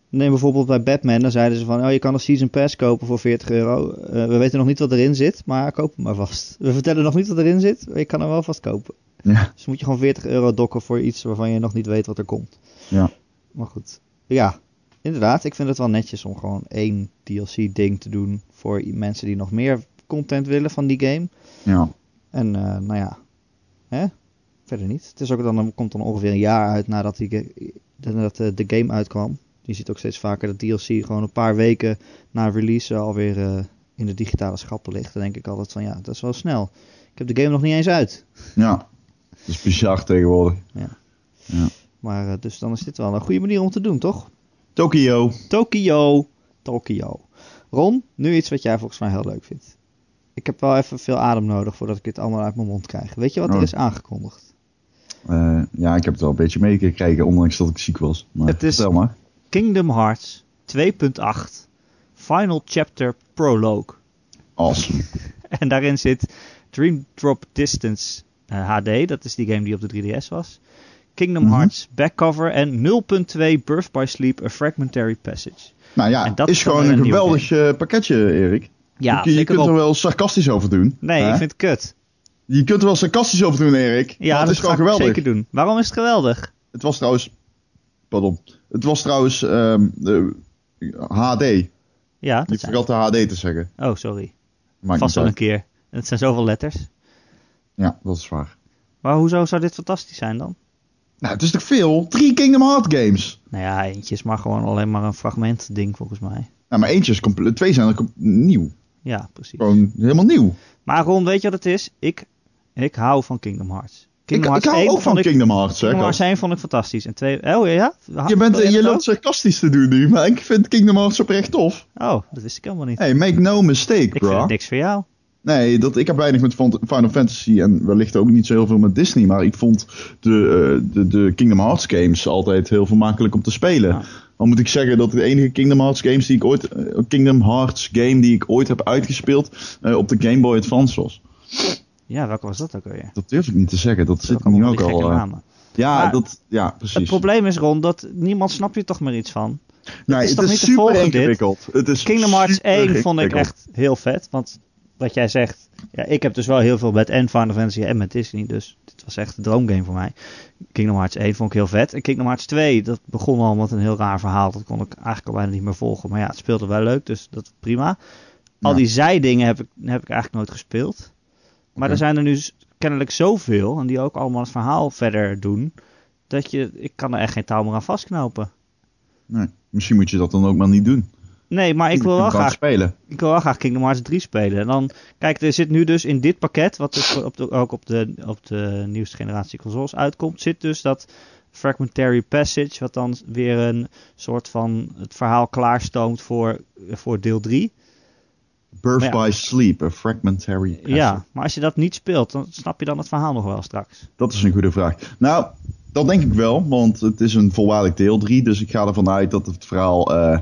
Neem bijvoorbeeld bij Batman, dan zeiden ze van, oh je kan een Season Pass kopen voor 40 euro. Eh, we weten nog niet wat erin zit, maar koop hem maar vast. We vertellen nog niet wat erin zit, maar je kan hem wel vast kopen. Ja, Dus moet je gewoon 40 euro dokken voor iets waarvan je nog niet weet wat er komt. ja. Maar goed, ja, inderdaad, ik vind het wel netjes om gewoon één DLC ding te doen voor mensen die nog meer content willen van die game. ja. En eh, nou ja, hè? Verder niet. Het is ook dan, komt dan ongeveer een jaar uit nadat, die, nadat eh, de game uitkwam. Je ziet ook steeds vaker dat DLC gewoon een paar weken na release alweer eh, in de digitale schappen ligt. Dan denk ik altijd van ja, dat is wel snel. Ik heb de game nog niet eens uit. Ja, dat is bizar tegenwoordig. Maar eh, dus dan is dit wel een goede manier om te doen, toch? Tokio. Tokio. Tokio. Ron, nu iets wat jij volgens mij heel leuk vindt. Ik heb wel even veel adem nodig voordat ik dit allemaal uit mijn mond krijg. Weet je wat er Oh. is aangekondigd? Eh, ja, ik heb het wel een beetje meegekregen, ondanks dat ik ziek was. Maar Het is- maar. Kingdom Hearts 2.8 Final Chapter Prologue. Awesome. En daarin zit Dream Drop Distance eh, HD, dat is die game die op de 3DS was. Kingdom Mhm. Hearts backcover en 0.2 Birth by Sleep A Fragmentary Passage. Nou ja, En dat is gewoon een geweldig eh, pakketje, Erik. Ja, je je kunt er wel sarcastisch over doen. Nee, hè? ik vind het kut. Je kunt er wel sarcastisch over doen, Erik. Ja, dat is gewoon ik geweldig. zeker doen. Waarom is het geweldig? Het was trouwens... Pardon. Het was trouwens ehm, de HD. Ja, dat zijn... vergat de HD te zeggen. Oh, sorry. Maakt Vast wel een keer. Het zijn zoveel letters. Ja, dat is waar. Maar hoezo zou dit fantastisch zijn dan? Nou, het is toch veel? Drie Kingdom Hearts games. Nou ja, eentje is maar gewoon alleen maar een fragment ding volgens mij. Nou, maar eentje is compleet... Twee zijn er nieuw. Ja, precies. Gewoon helemaal nieuw. Maar Ron, weet je wat het is? Ik, ik hou van Kingdom Hearts. Ik, Kingdom ik Hearts hou 1 ook van ik, Kingdom Hearts. Kingdom Hearts gast. 1 vond ik fantastisch. En 2... Oh ja? Je, bent, je loopt ook? sarcastisch te doen nu, maar ik vind Kingdom Hearts oprecht tof. Oh, dat wist ik helemaal niet. Hey, make no mistake, ik vind bro. niks voor jou. Nee, dat, ik heb weinig met Final Fantasy en wellicht ook niet zo heel veel met Disney. Maar ik vond de, eh, de, de Kingdom Hearts games altijd heel vermakelijk om te spelen. Ja. Dan moet ik zeggen dat de enige Kingdom Hearts games die ik ooit, eh, Kingdom Hearts game die ik ooit heb uitgespeeld eh, op de Game Boy Advance was. Ja, welke was dat ook alweer? Dat durf ik niet te zeggen, dat zit Ook er nu ook al. eh, ja, Maar dat, ja, Het precies. probleem is, Ron, dat niemand snapt hier toch meer iets van. nee, is het toch is niet te super volgen, dit? ingewikkeld. Het is Kingdom Hearts super 1 vond ik echt heel vet. Want wat jij zegt, ja, ik heb dus wel heel veel met en Final Fantasy en met Disney. Dus dit was echt een droomgame voor mij. Kingdom Hearts 1 vond ik heel vet. En Kingdom Hearts 2, dat begon al met een heel raar verhaal. Dat kon ik eigenlijk al bijna niet meer volgen. Maar ja, het speelde wel leuk, dus dat prima. Al Ja. die zijdingen heb ik, heb ik eigenlijk nooit gespeeld. Maar er zijn er nu kennelijk zoveel, en die ook allemaal het verhaal verder doen, dat je, ik kan er echt geen touw meer aan vastknopen. Nee, misschien moet je dat dan ook maar niet doen. Nee, maar ik wil wel graag spelen. ik wil wel graag Kingdom Hearts 3 spelen. En dan, kijk, er zit nu dus in dit pakket, wat dus op de, ook op de, op de nieuwste generatie consoles uitkomt, zit dus dat Fragmentary Passage, wat dan weer een soort van het verhaal klaarstoomt voor, voor deel 3. Birth ja. by Sleep, a fragmentary passage. Ja, maar als je dat niet speelt, dan snap je dan het verhaal nog wel straks. Dat is een goede vraag. Nou, dat denk ik wel, want het is een volwaardig deel 3. Dus ik ga ervan uit dat het verhaal eh,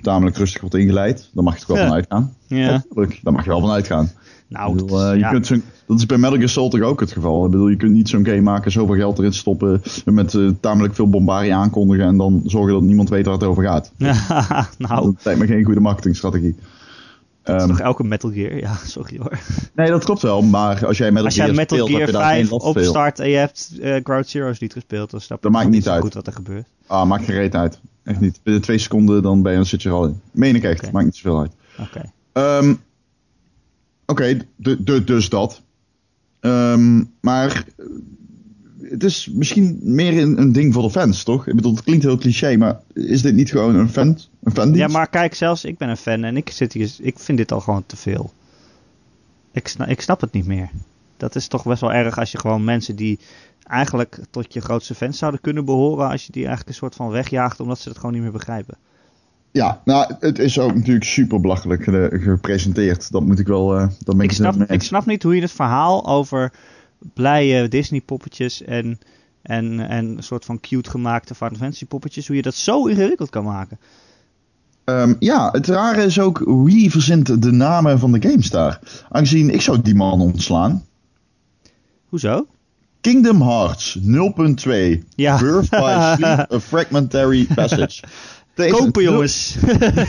tamelijk rustig wordt ingeleid. Daar mag je toch wel Ja. van uitgaan. Ja. Natuurlijk, daar mag je wel van uitgaan. Nou, bedoel, dat is- eh, je ja. kunt dat is bij Metal Gear Solid toch ook het geval. Ik bedoel, je kunt niet zo'n game maken, zoveel geld erin stoppen, met eh, tamelijk veel bombardie aankondigen en dan zorgen dat niemand weet waar het over gaat. nou, Dat lijkt me geen goede marketingstrategie. dat is Ehm, toch elke Metal Gear? Ja, sorry hoor. nee, dat klopt wel, maar als jij Metal Als jij Gear Metal speelt, Gear heb je daar geen 5 last van. opstart en je hebt eh Ground Zeroes niet gespeeld, dan snap je Dat maakt nog niet uit. goed wat er gebeurt. Ah, maakt geen reet uit. Echt niet. Binnen twee seconden dan ben je, dan zit je er al in. Meen ik echt, maakt niet zoveel uit. Oké. Ehm, Oké, dus dat. Ehm, maar eh, het is misschien meer een, een ding voor de fans, toch? Ik bedoel, het klinkt heel cliché, maar is dit niet gewoon een fan? Een fan Ja, maar kijk, zelfs ik ben een fan en ik, zit hier, ik vind dit al gewoon te veel. Ik ik snap het niet meer. Dat is toch best wel erg als je gewoon mensen die eigenlijk tot je grootste fans zouden kunnen behoren, als je die eigenlijk een soort van wegjaagt omdat ze het gewoon niet meer begrijpen. Ja, nou, het is ook natuurlijk super belachelijk ge- gepresenteerd. Dat moet ik wel. eh dat Ik snap, het ik snap niet hoe je het verhaal over blije Disney poppetjes en, en, en een soort van cute gemaakte Final Fantasy poppetjes, hoe je dat zo ingewikkeld kan maken. Ehm, ja, het rare is ook wie verzint de namen van de games daar. Aangezien ik zou die man ontslaan. Hoezo? Kingdom Hearts 0.2. Ja. Birth by Sleep, a Fragmentary Passage. Deze- Kopen jongens!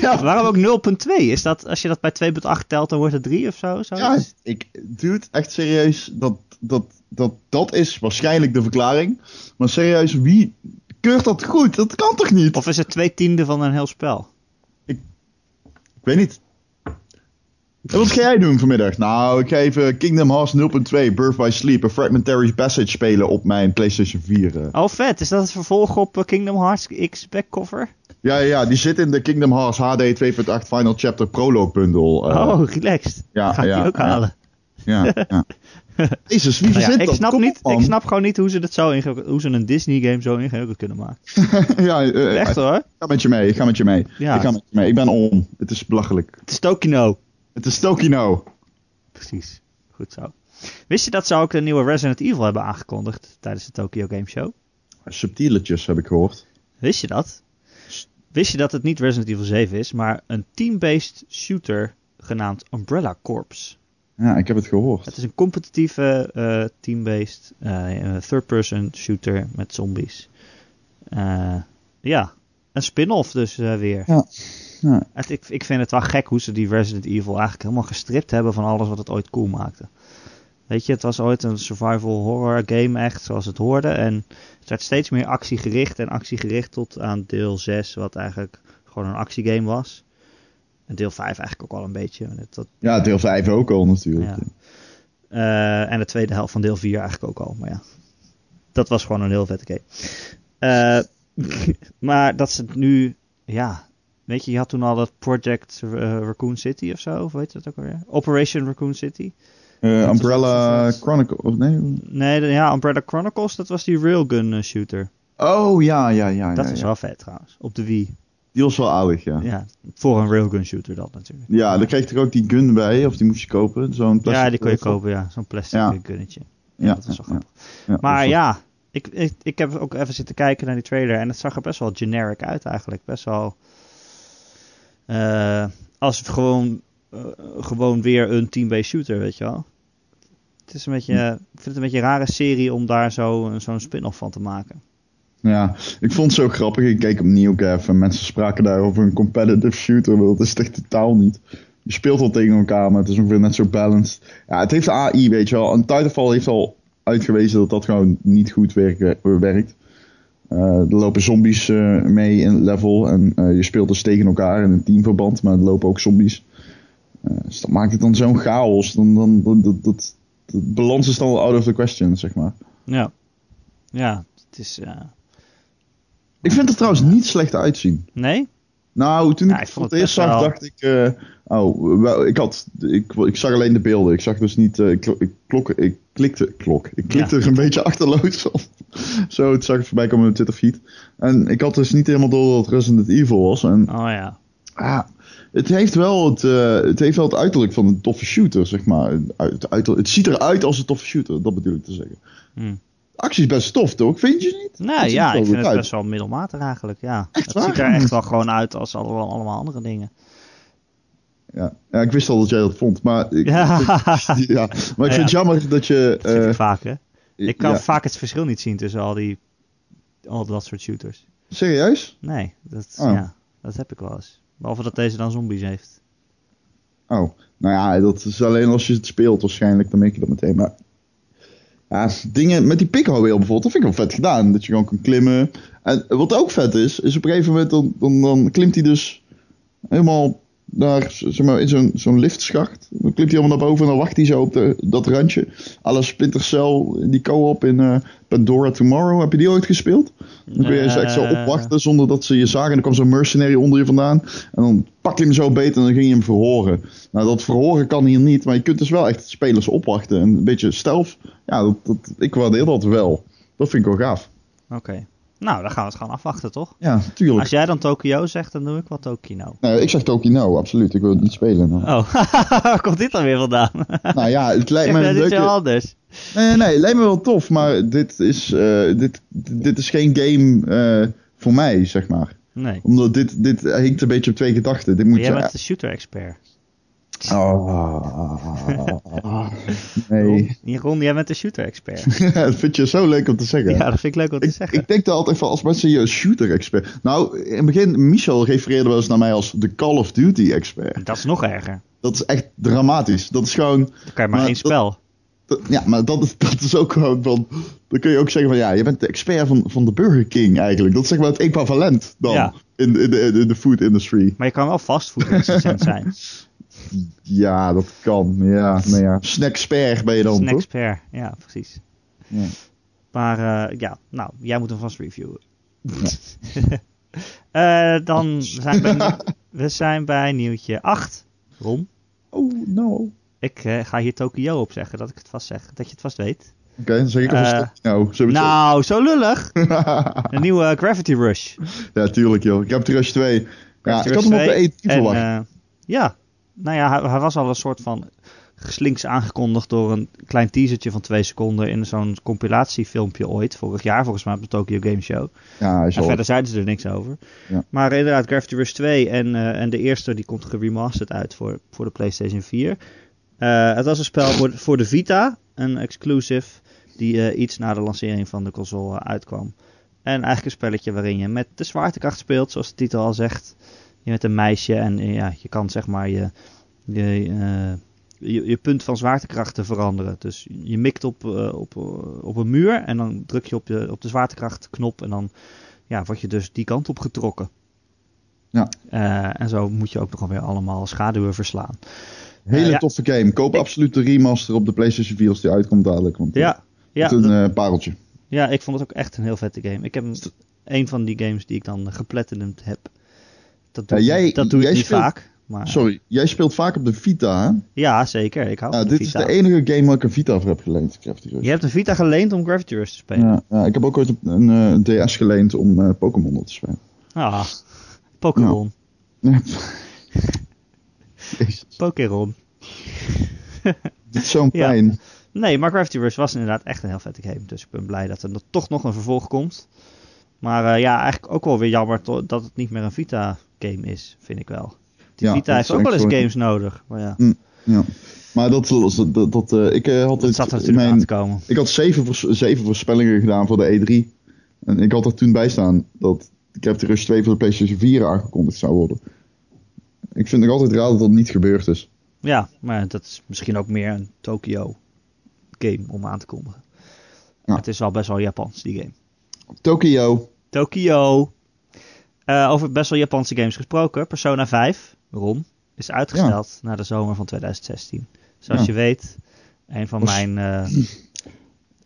ja, Waarom ook 0.2? Is dat, als je dat bij 2.8 telt, dan wordt het 3 of zo? zo? ja ik, dude, echt serieus. Dat, dat, dat, dat is waarschijnlijk de verklaring. Maar serieus, wie keurt dat goed? Dat kan toch niet? Of is het twee tiende van een heel spel? Ik weet niet. En wat ga jij doen vanmiddag? Nou, ik ga even Kingdom Hearts 0.2 Birth by Sleep, a Fragmentary Passage spelen op mijn PlayStation 4. eh. Oh vet, is dat het vervolg op eh, Kingdom Hearts X backcover? Ja, ja, die zit in de Kingdom Hearts HD 2.8 Final Chapter Prologue bundle. eh. oh, relaxed. ja, Ga ik ja, die ook ja. halen. Ja, ja. Jezus, wie Nou ja, ik, snap niet, op, ik snap gewoon niet hoe ze, dat zo hoe ze een Disney game zo ingewikkeld kunnen maken. ja, Echt ik hoor. ga met je mee, ik ga met je mee. Ja. Ik ga met je mee. Ik ben om. Het is belachelijk. Het is Tokino. Het is Tokino. Precies. Goed zo. Wist je dat ze ook een nieuwe Resident Evil hebben aangekondigd tijdens de Tokyo Game Show? Subtieletjes heb ik gehoord. Wist je dat? Wist je dat het niet Resident Evil 7 is, maar een team-based shooter genaamd Umbrella Corps? Ja, ik heb het gehoord. Het is een competitieve eh, team-based eh, third-person shooter met zombies. Eh, ja, een spin-off dus eh, weer. Ja. Ja. Het, ik, ik vind het wel gek hoe ze die Resident Evil eigenlijk helemaal gestript hebben van alles wat het ooit cool maakte. Weet je, het was ooit een survival horror game echt zoals het hoorde. En het werd steeds meer actiegericht en actiegericht tot aan deel 6 wat eigenlijk gewoon een actiegame was. En deel 5 eigenlijk ook al een beetje. Dat, dat, Ja, deel 5 ook al natuurlijk. Ja. Eh, en de tweede helft van deel 4 eigenlijk ook al. Maar ja, dat was gewoon een heel vette game. Eh, maar dat ze het nu, ja, weet je, je had toen al dat Project eh, Raccoon City of zo, of weet je dat ook alweer? Operation Raccoon City. Eh, Dat Umbrella wel zo vet. Chronicle, of nee? Nee, ja, Umbrella Chronicles, dat was die railgun eh, shooter. Oh, ja, ja, ja. dat ja, is ja. wel vet trouwens, op de Wii. Die was wel aardig, ja. ja. Ja, voor een railgun shooter dan natuurlijk. daar kreeg je ook die gun bij, of die moest je kopen. Zo'n plastic Ja, die kon je kopen, ja. Zo'n plastic Ja. gunnetje. Ja, Ja, dat was wel ja, grappig. ja, Maar dat ja, ik, ik, ik heb ook even zitten kijken naar die trailer en het zag er best wel generic uit eigenlijk. Best wel eh, als gewoon, eh, gewoon weer een team-based shooter, weet je wel. Het is een beetje, Hm. ik vind het een beetje een rare serie om daar zo, zo'n spin-off van te maken. Ja, ik vond het zo grappig. Ik keek op NeoGaf en mensen spraken daar over een competitive shooter. maar Dat is het echt totaal niet. Je speelt al tegen elkaar, maar het is ongeveer net zo balanced. Ja, het heeft AI, weet je wel. En Titanfall heeft al uitgewezen dat dat gewoon niet goed werkt. werkt. Eh, er lopen zombies eh, mee in het level en eh, je speelt dus tegen elkaar in een teamverband, maar er lopen ook zombies. Eh, dus dat maakt het dan zo'n chaos. Dan, dan, dat, dat, dat, de balans is dan out of the question, zeg maar. Ja, ja het is... eh, Ik vind het trouwens niet slecht uitzien. nee? Nou, toen Ja, ik ik het vond voor het het eerst zag, wel- dacht ik... eh, oh, wel, ik, had, ik, ik zag alleen de beelden. Ik zag dus niet... eh, ik, ik, klok, ik klikte... Klok. Ik klikte Ja. er een beetje achterloos op. Zo, het zag ik voorbij komen op mijn Twitter feed. En ik had dus niet helemaal door dat het Resident Evil was. En Oh ja. ah, het, heeft wel het, eh, het heeft wel het uiterlijk van een toffe shooter, zeg maar. Het, uiterlijk, het ziet eruit als een toffe shooter, dat bedoel ik te zeggen. Hm. De actie is best tof, toch? Vind je niet? Nou er ja, ik vind het uit. best wel middelmatig eigenlijk, ja. Echt het waar? ziet er echt wel gewoon uit als allemaal, allemaal andere dingen. Ja. ja, ik wist al dat jij dat vond, maar ik, Ja. ja, maar ik vind Ja. het jammer dat je... Dat vind eh, ik vaak, hè. Ik kan ja. vaak het verschil niet zien tussen al die, al dat soort shooters. Serieus? Nee, dat, Oh. ja, dat heb ik wel eens. Behalve dat deze dan zombies heeft. Oh, nou ja, dat is alleen als je het speelt waarschijnlijk, dan merk je dat meteen. Maar ja, dingen met die pikhouweel bijvoorbeeld, dat vind ik wel vet gedaan. Dat je gewoon kan klimmen. En wat ook vet is, is op een gegeven moment, dan, dan, dan klimt hij dus helemaal naar, zeg maar, in zo'n zo'n liftschacht. Dan klimt hij helemaal naar boven en dan wacht hij zo op de, dat randje. Alle Splinter Cell, die co-op in eh, Pandora Tomorrow. Heb je die ooit gespeeld? Dan kun je ze echt zo Eh, opwachten zonder dat ze je zagen. En dan kwam zo'n mercenary onder je vandaan. En dan pak je hem zo beet en dan ging je hem verhoren. Nou, dat verhoren kan hier niet. Maar je kunt dus wel echt spelers opwachten. En een beetje stealth. Ja, dat, dat, ik waardeer dat wel. Dat vind ik wel gaaf. Oké. Nou, dan gaan we het gewoon afwachten, toch? Ja, tuurlijk. Als jij dan Tokyo zegt, dan doe ik wat Tokyo. Nee, ik zeg Tokino, absoluut. Ik wil het niet spelen. Nou, Oh, waar komt dit dan weer vandaan? nou ja, het lijkt me dit is leuke... anders. Nee, nee, het lijkt me wel tof. Maar dit is, eh, dit, dit is geen game eh, voor mij, zeg maar. Nee. Omdat dit, dit hinkt een beetje op twee gedachten. Dit moet Jij bent de shooter-expert. Oh, nee. Jeroen, jij bent de shooter-expert. dat vind je zo leuk om te zeggen. Ja, dat vind ik leuk om te ik, zeggen. ik denk daar altijd van als mensen je shooter-expert. Nou, in het begin, Michel refereerde wel eens naar mij als de Call of Duty-expert. Dat is nog erger. Dat is echt dramatisch. Dat is gewoon. Dan kan je maar, Maar één dat- spel. dat- ja, maar dat is, dat is ook gewoon van. Dan kun je ook zeggen van ja, je bent de expert van, van de Burger King eigenlijk. Dat is zeg maar het equivalent dan Ja. in, in, de, in de food industry. Maar je kan wel fastfood recensent zijn. Ja, dat kan. Ja, nou ja. Ben je dan, toch? Snackspert. Ja, precies. Ja. Maar eh, ja, nou, jij moet hem vast reviewen. Eh, dan zijn we, bij, we zijn bij nieuwtje 8. Ron, Oh, no. ik eh, ga hier Tokyo op zeggen, dat ik het vast zeg. Dat je het vast weet. Oké, dan zeg ik nou, het Nou, zo lullig. Een nieuwe Gravity Rush. Ja, tuurlijk joh. Ik heb de Rush 2. Ja, Gravity ik had hem op de 2. E3 En, verwacht. eh, ja, nou ja, hij, hij was al een soort van slinks aangekondigd door een klein teasertje van twee seconden in zo'n compilatiefilmpje ooit, vorig jaar volgens mij op de Tokyo Game Show. ja, En verder zeiden ze er niks over. Ja. Maar inderdaad, Gravity Rush 2 en, eh, en de eerste die komt geremasterd uit voor, voor de PlayStation 4. Eh, het was een spel voor, voor de Vita, een exclusive, die eh, iets na de lancering van de console uitkwam. En eigenlijk een spelletje waarin je met de zwaartekracht speelt, zoals de titel al zegt. Je bent een meisje en eh, ja, je kan zeg maar je, je, eh, je, je punt van zwaartekrachten veranderen. Dus je mikt op, eh, op, op een muur en dan druk je op, je, op de zwaartekrachtknop en dan ja, word je dus die kant op getrokken. Ja. En zo moet je ook nog wel weer allemaal schaduwen verslaan. Hele ja. toffe game. Koop Ik- absoluut de remaster op de PlayStation 4 als die uitkomt dadelijk. Want Ja, ja, het is een pareltje. ja, ik vond het ook echt een heel vette game. Ik heb een van die games die ik dan geplatinumd heb. Dat doe, Ja, jij- dat doe ik jij niet speelt- vaak. Maar, Sorry, jij speelt vaak op de Vita, hè? Ja, zeker. Ik hou Ja, van dit Vita. is de enige game waar ik een Vita voor heb geleend. Crafty Rush. Je hebt een Vita geleend om Gravity Rush te spelen. Ja, ja, ik heb ook ooit een, een eh, DS geleend om eh, Pokémon op te spelen. Ah, Pokémon. Ja. Jezus, Pokémon. dit is zo'n Ja. pijn. Nee, maar Gravity Rush was inderdaad echt een heel vette game. Dus ik ben blij dat er toch nog een vervolg komt. Maar eh, ja, eigenlijk ook wel weer jammer dat het niet meer een Vita-game is, vind ik wel. Die Ja, Vita heeft ook wel eens games nodig. Maar ja, Ja. Maar dat, dat, dat, eh, ik eh, had dat het zat er in natuurlijk aan mijn, te komen. Ik had zeven, zeven voorspellingen gedaan voor de E3. En ik had er toen bij staan dat Captain Rush 2 voor de PlayStation 4 aangekondigd zou worden. Ik vind nog altijd raar dat dat niet gebeurd is. Ja, maar dat is misschien ook meer een Tokyo-game om aan te kondigen. Ja. Het is al best wel Japans, die game. Tokyo. Tokyo. Eh, over best wel Japanse games gesproken. Persona 5, Ron, is uitgesteld naar de zomer van 2016. Zoals Ja. je weet, een van, Was- mijn, eh,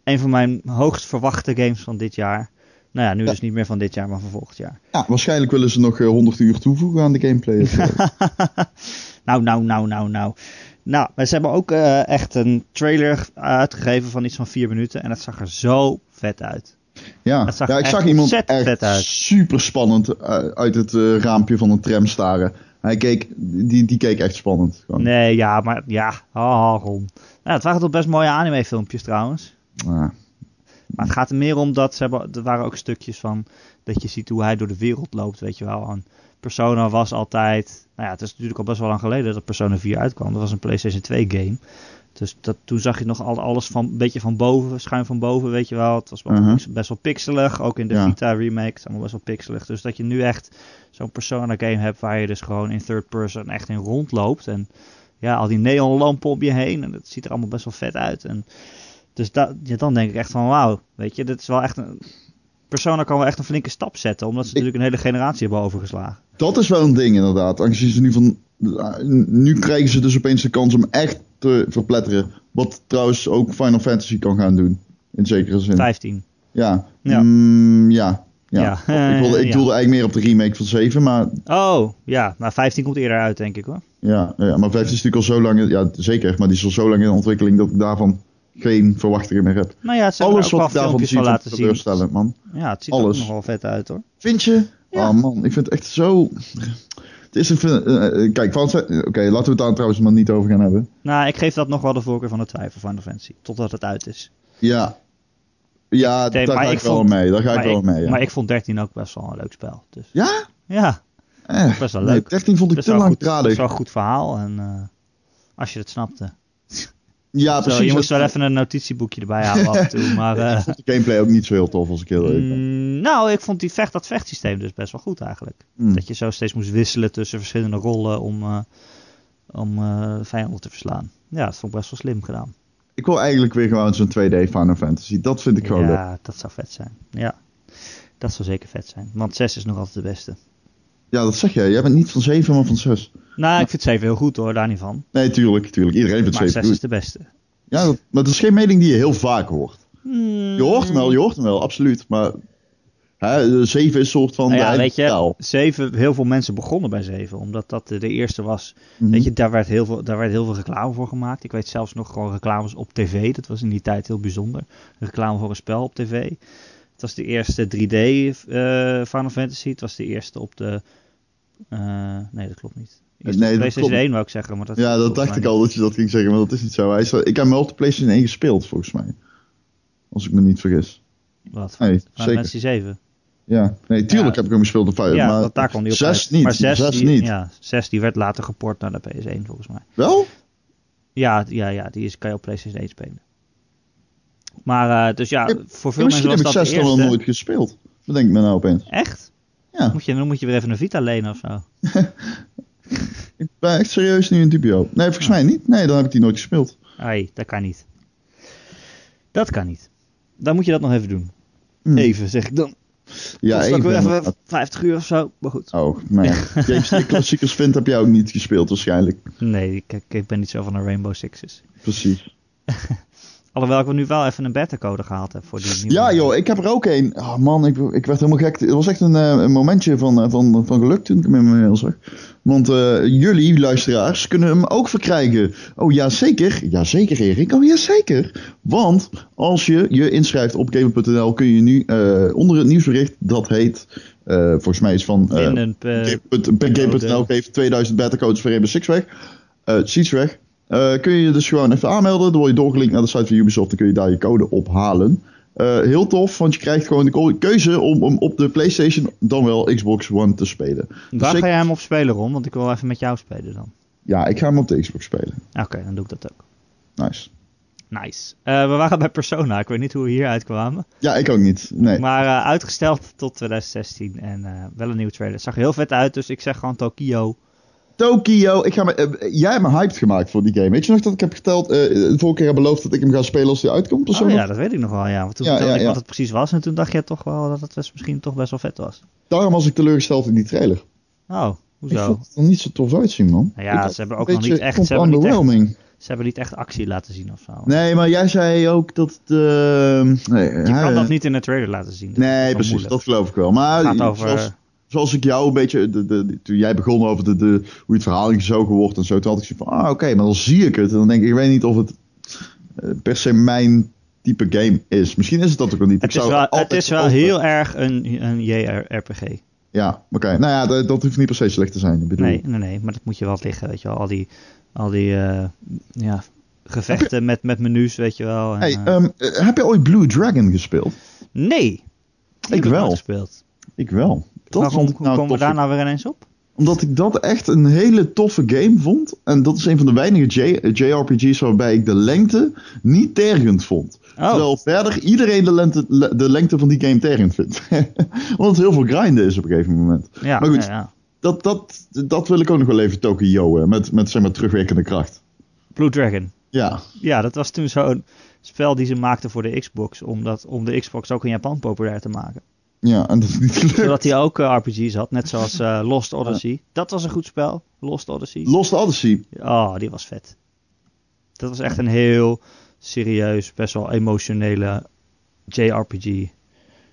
een van mijn hoogst verwachte games van dit jaar. Nou ja, nu dus niet meer van dit jaar, maar van volgend jaar. Ja, waarschijnlijk willen ze nog eh, 100 uur toevoegen aan de gameplay. nou, nou, nou, nou, nou. Nou, maar ze hebben ook echt een trailer uitgegeven van iets van vier minuten. En dat zag er zo vet uit. Ja. Dat zag ja, ik zag iemand echt uit. super spannend uit het eh, raampje van een tram staren. Hij keek, die, die keek echt spannend. Gewoon. Nee, ja, maar ja. Oh, Ron. Nou, het waren toch best mooie anime-filmpjes trouwens. Maar het gaat er meer om dat ze hebben, er waren ook stukjes van dat je ziet hoe hij door de wereld loopt, weet je wel. En Persona was altijd, nou ja, het is natuurlijk al best wel lang geleden dat Persona 4 uitkwam. Dat was een PlayStation 2 game. Dus dat, toen zag je nog al, alles van een beetje van boven, schuin van boven, weet je wel. Het was wel Mhm. best wel pixelig, ook in de Ja. Vita remake, het allemaal best wel pixelig. Dus dat je nu echt zo'n Persona game hebt waar je dus gewoon in third person echt in rondloopt. En ja, al die neonlampen om je heen en het ziet er allemaal best wel vet uit. En dus da, ja, dan denk ik echt van wauw, weet je, dit is wel echt een... Persona kan wel echt een flinke stap zetten, omdat ze Ik- natuurlijk een hele generatie hebben overgeslagen. Dat is wel een ding inderdaad. Aangezien ze nu van. Nu krijgen ze dus opeens de kans om echt te verpletteren. Wat trouwens ook Final Fantasy kan gaan doen. In zekere zin. 15. Ja. Ja. Mm, ja. Ja. Ja. ik wilde, ik doelde eigenlijk meer op de remake van 7, maar Oh, ja, maar 15 komt eerder uit, denk ik hoor. ja, ja, maar 15 is natuurlijk al zo lang, ja zeker, maar die is al zo lang in ontwikkeling dat ik daarvan geen verwachtingen meer heb. Nou ja, het zijn Alles ook wat ik daarvan zie laten zien. teleurstellend, man. Ja, het ziet er ook Alles. nog wel vet uit hoor. Vind je? Ja. Oh man, ik vind het echt zo... Het is een... film- eh, eh, kijk, Fa- Oké, laten we het daar trouwens maar niet over gaan hebben. Nou, ik geef dat nog wel de voorkeur van de twijfel Final Fantasy. Totdat het uit is. Ja. Ja, Nee, daar ga ik, ik wel vond- mee. Daar ga ik wel ik, mee, ja. maar ik vond 13 ook best wel een leuk spel. Dus Ja? ja, Eh, best wel nee, leuk. 13 vond ik best te wel, goed, best wel een goed verhaal. En eh, als je het snapte. Ja, Zo, precies. je moest wel even een notitieboekje erbij houden af en toe. Maar Ik vond de gameplay ook niet zo heel tof, als ik heel ben. mm, nou, ik vond die vecht, dat vechtsysteem dus best wel goed eigenlijk. Hmm. Dat je zo steeds moest wisselen tussen verschillende rollen om, eh, om eh, vijanden te verslaan. Ja, dat vond ik best wel slim gedaan. Ik wil eigenlijk weer gewoon zo'n 2D Final Fantasy. Dat vind ik gewoon leuk. Ja, dat zou vet zijn. Ja, dat zou zeker vet zijn. Want 6 is nog altijd de beste. Ja, dat zeg jij. Jij bent niet van 7, maar van 6. Nou, ik vind 7 heel goed hoor, daar niet van. Nee, tuurlijk, tuurlijk. Iedereen vindt Maar 7 6 goed. is de beste. Ja, dat, maar dat is geen mening die je heel vaak hoort. Hmm. Je hoort hem wel, je hoort hem wel, absoluut. Maar hè, 7 is een soort van Nou ja, weet je, taal. 7, heel veel mensen begonnen bij 7, omdat dat de, de eerste was. Mhm. Weet je, daar werd, heel veel, daar werd heel veel reclame voor gemaakt. Ik weet zelfs nog gewoon reclames op tv. Dat was in die tijd heel bijzonder. Reclame voor een spel op tv. Het was de eerste 3D eh, Final Fantasy. Het was de eerste op de... eh, nee, dat klopt niet. Nee, PlayStation klopt. 1 wou ik zeggen. Maar dat Ja, dat dacht ik al dat je dat ging zeggen, maar dat is niet zo. Hij is, ik heb hem op de PlayStation 1 gespeeld, volgens mij. Als ik me niet vergis. Wat? Nee, Final zeker. Fantasy 7. Ja, nee, tuurlijk Ja. heb ik hem gespeeld op 5. Ja, maar want daar kwam die op 6 uit. niet. Maar 6, 6 die, niet. Ja, 6 die werd later geport naar de PS1 volgens mij. Wel? Ja, ja, ja, die is, kan je op PlayStation 1 spelen. Maar uh, dus ja, voor veel Misschien mensen heb was ik dat 6 de dan wel eerste. nooit gespeeld. Dat denk ik me nou opeens. Echt? Ja, Moet je, dan moet je weer even een Vita lenen of zo. ik ben echt serieus nu in dubio. Nee, volgens mij niet. Nee, dan heb ik die nooit gespeeld. Ai, dat kan niet. Dat kan niet. Dan moet je dat nog even doen. Hm. Even, zeg ik dan. Ja, even. weer even 50 uur of zo. Maar goed. Oh, nou ja. Games die klassiekers vindt, heb jij ook niet gespeeld waarschijnlijk. Nee, ik, ik- ben niet zo van de Rainbow Sixes. Precies. Alhoewel ik nu wel even een beta-code gehaald heb voor die nieuwe. Ja joh, ik heb er ook een. Oh man, ik, ik werd helemaal gek. Het was echt een, eh, een momentje van, eh, van, van geluk toen ik hem in mijn mail zag. Want eh, jullie, luisteraars, kunnen hem ook verkrijgen. Oh ja, zeker. Ja, zeker Erik. Oh ja, zeker. Want als je je inschrijft op gamer.nl kun je nu onder het nieuwsbericht, dat heet, volgens mij is van... Game.nl Game.nl geeft 2000 beta-codes voor Rainbow Six weg. Siege weg. Eh, kun je je dus gewoon even aanmelden. Dan word je doorgelinkt naar de site van Ubisoft. Dan kun je daar je code ophalen. Eh, heel tof, want je krijgt gewoon de keuze om, om op de PlayStation dan wel Xbox One te spelen. Dus Waar ik- ga jij hem op spelen, Ron? Want ik wil even met jou spelen dan. Ja, ik ga hem op de Xbox spelen. Oké, dan doe ik dat ook. Nice. Nice. Eh, we waren bij Persona. Ik weet niet hoe we hier uitkwamen. Ja, ik ook niet. Nee. Maar uitgesteld tot 2016. En wel een nieuwe trailer. Het zag er heel vet uit, dus ik zeg gewoon Tokio. Tokyo, ik ga me, eh, jij hebt me hyped gemaakt voor die game. Weet je nog dat ik heb geteld, eh, de vorige keer heb beloofd dat ik hem ga spelen als hij uitkomt? Of zo Oh nog? ja, dat weet ik nog wel, ja. Want toen Ja, vertelde ja, ik wat het precies was. En toen dacht je toch wel dat het dus misschien toch best wel vet was. Daarom was ik teleurgesteld in die trailer. Oh, Ik hoezo? vond het er niet zo tof uitzien, man. Nou ja, Ik ze hebben ook nog niet ik echt- ze hebben niet echt-. Ze hebben niet echt actie laten zien of zo. Nee, maar jij zei ook dat eh, nee, Je kan dat niet in de trailer laten zien. Nee, precies, moeilijk. dat geloof ik wel. Maar Het gaat over... zoals, zoals ik jou een beetje, de, de, toen jij begon over de, de, hoe het verhaal ingezogen wordt en zo, toen had ik zoiets van, ah oké, maar dan zie ik het. En dan denk ik, ik weet niet of het eh, per se mijn type game is. Misschien is het dat ook wel niet. het ik is wel, het is wel heel erg een, een JRPG. Ja, oké. Nou ja, dat, dat hoeft niet per se slecht te zijn. Ik bedoel, Nee, nee, nee, maar dat moet je wel liggen, weet je wel. Al die, al die eh, ja, gevechten met, met menus, weet je wel. En, Hey, eh, ehm, eh, heb je ooit Blue Dragon gespeeld? nee, Ik wel. gespeeld. Ik wel. Dat Waarom vond ik nou komen we daar nou weer ineens op? Omdat ik dat echt een hele toffe game vond. En dat is een van de weinige J- JRPG's waarbij ik de lengte niet tergend vond. Oh, Terwijl verder iedereen de, lengte, le- de lengte van die game tergend vindt. Omdat het heel veel grinden is op een gegeven moment. ja, maar goed. ja, ja. Dat, dat, dat wil ik ook nog wel even Tokyo met, met zeg maar, terugwerkende kracht. Blue Dragon. Ja, Ja, dat was toen zo'n spel die ze maakten voor de Xbox. Om, dat, om de Xbox ook in Japan populair te maken. Ja, en dat is niet gelukt. Zodat hij ook eh, RPG's had, net zoals eh, Lost Odyssey. Dat was een goed spel, Lost Odyssey. Lost Odyssey. Oh, die was vet. Dat was echt een heel serieus, best wel emotionele JRPG.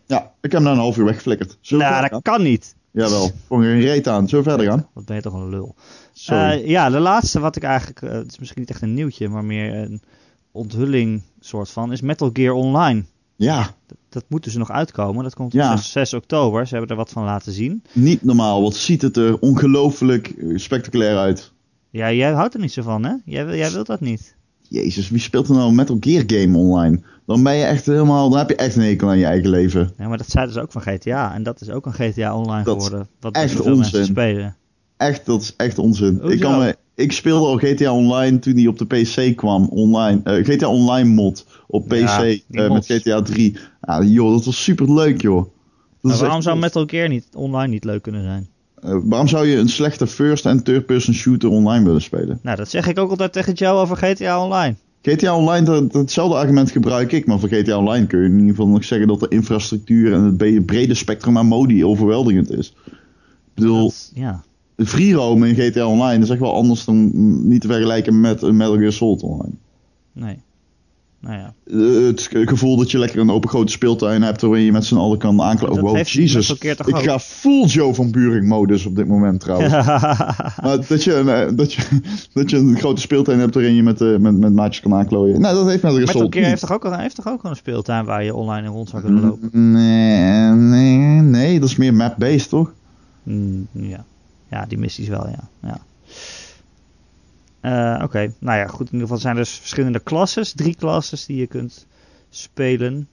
Ja, ik heb hem na een half uur weggeflikkerd. Nou, dat kan niet. Jawel, gewoon geen reet aan. Zullen we verder gaan? Wat ben je toch een lul. Eh, ja, de laatste wat ik eigenlijk, het is misschien niet echt een nieuwtje, maar meer een onthulling soort van, is Metal Gear Online. Ja, Dat moet dus nog uitkomen. Dat komt op Ja. 6, 6 oktober. Ze hebben er wat van laten zien. niet normaal. Wat ziet het er ongelooflijk eh, spectaculair uit. Ja, jij houdt er niet zo van, hè? Jij, wil- jij wilt dat niet. Jezus, wie speelt er nou een Metal Gear game online? Dan ben je echt helemaal, dan heb je echt een hekel aan je eigen leven. Ja, maar dat zeiden ze ook van GTA. En dat is ook een GTA Online Dat geworden. Wat echt veel onzin. spelen. Echt, dat is echt onzin. Hoezo? Ik, kan me, ik speelde al GTA Online toen die op de PC kwam, online. Eh, GTA Online mod op PC Ja, eh, met. GTA 3. Ja, joh, dat was super leuk, joh. Maar waarom echt zou tof. Metal Gear niet, online niet leuk kunnen zijn? Eh, waarom zou je een slechte first- en third-person shooter online willen spelen? Nou, dat zeg ik ook altijd tegen Joe over GTA Online. GTA Online, dat, datzelfde argument gebruik ik, maar voor GTA Online kun je in ieder geval nog zeggen dat de infrastructuur en het brede spectrum aan modi overweldigend is. Ik bedoel, Dat- ja. Free roam in GTA Online is echt wel anders dan mm, niet te vergelijken met een Metal Gear Solid Online. Nee. Nou ja. Eh, het gevoel dat je lekker een open grote speeltuin hebt waarin je met z'n allen kan aankloppen. Wow, heeft Jesus. Ik ook? ga full Joe van Buring modus op dit moment trouwens. Maar dat je, een, eh, dat, je, dat je een grote speeltuin hebt waarin je met, eh, met, met maatjes kan aanklooien. Nou, dat heeft Gear Metal Gear heeft toch, ook, al- heeft toch ook al een speeltuin waar je online in rond zou kunnen lopen? Nee, nee, nee, dat is meer map-based, toch? Mm, ja. Ja, die missies wel, ja. ja. Eh, Oké, nou ja, goed. In ieder geval zijn er dus verschillende klasses. Drie klasses die je kunt spelen.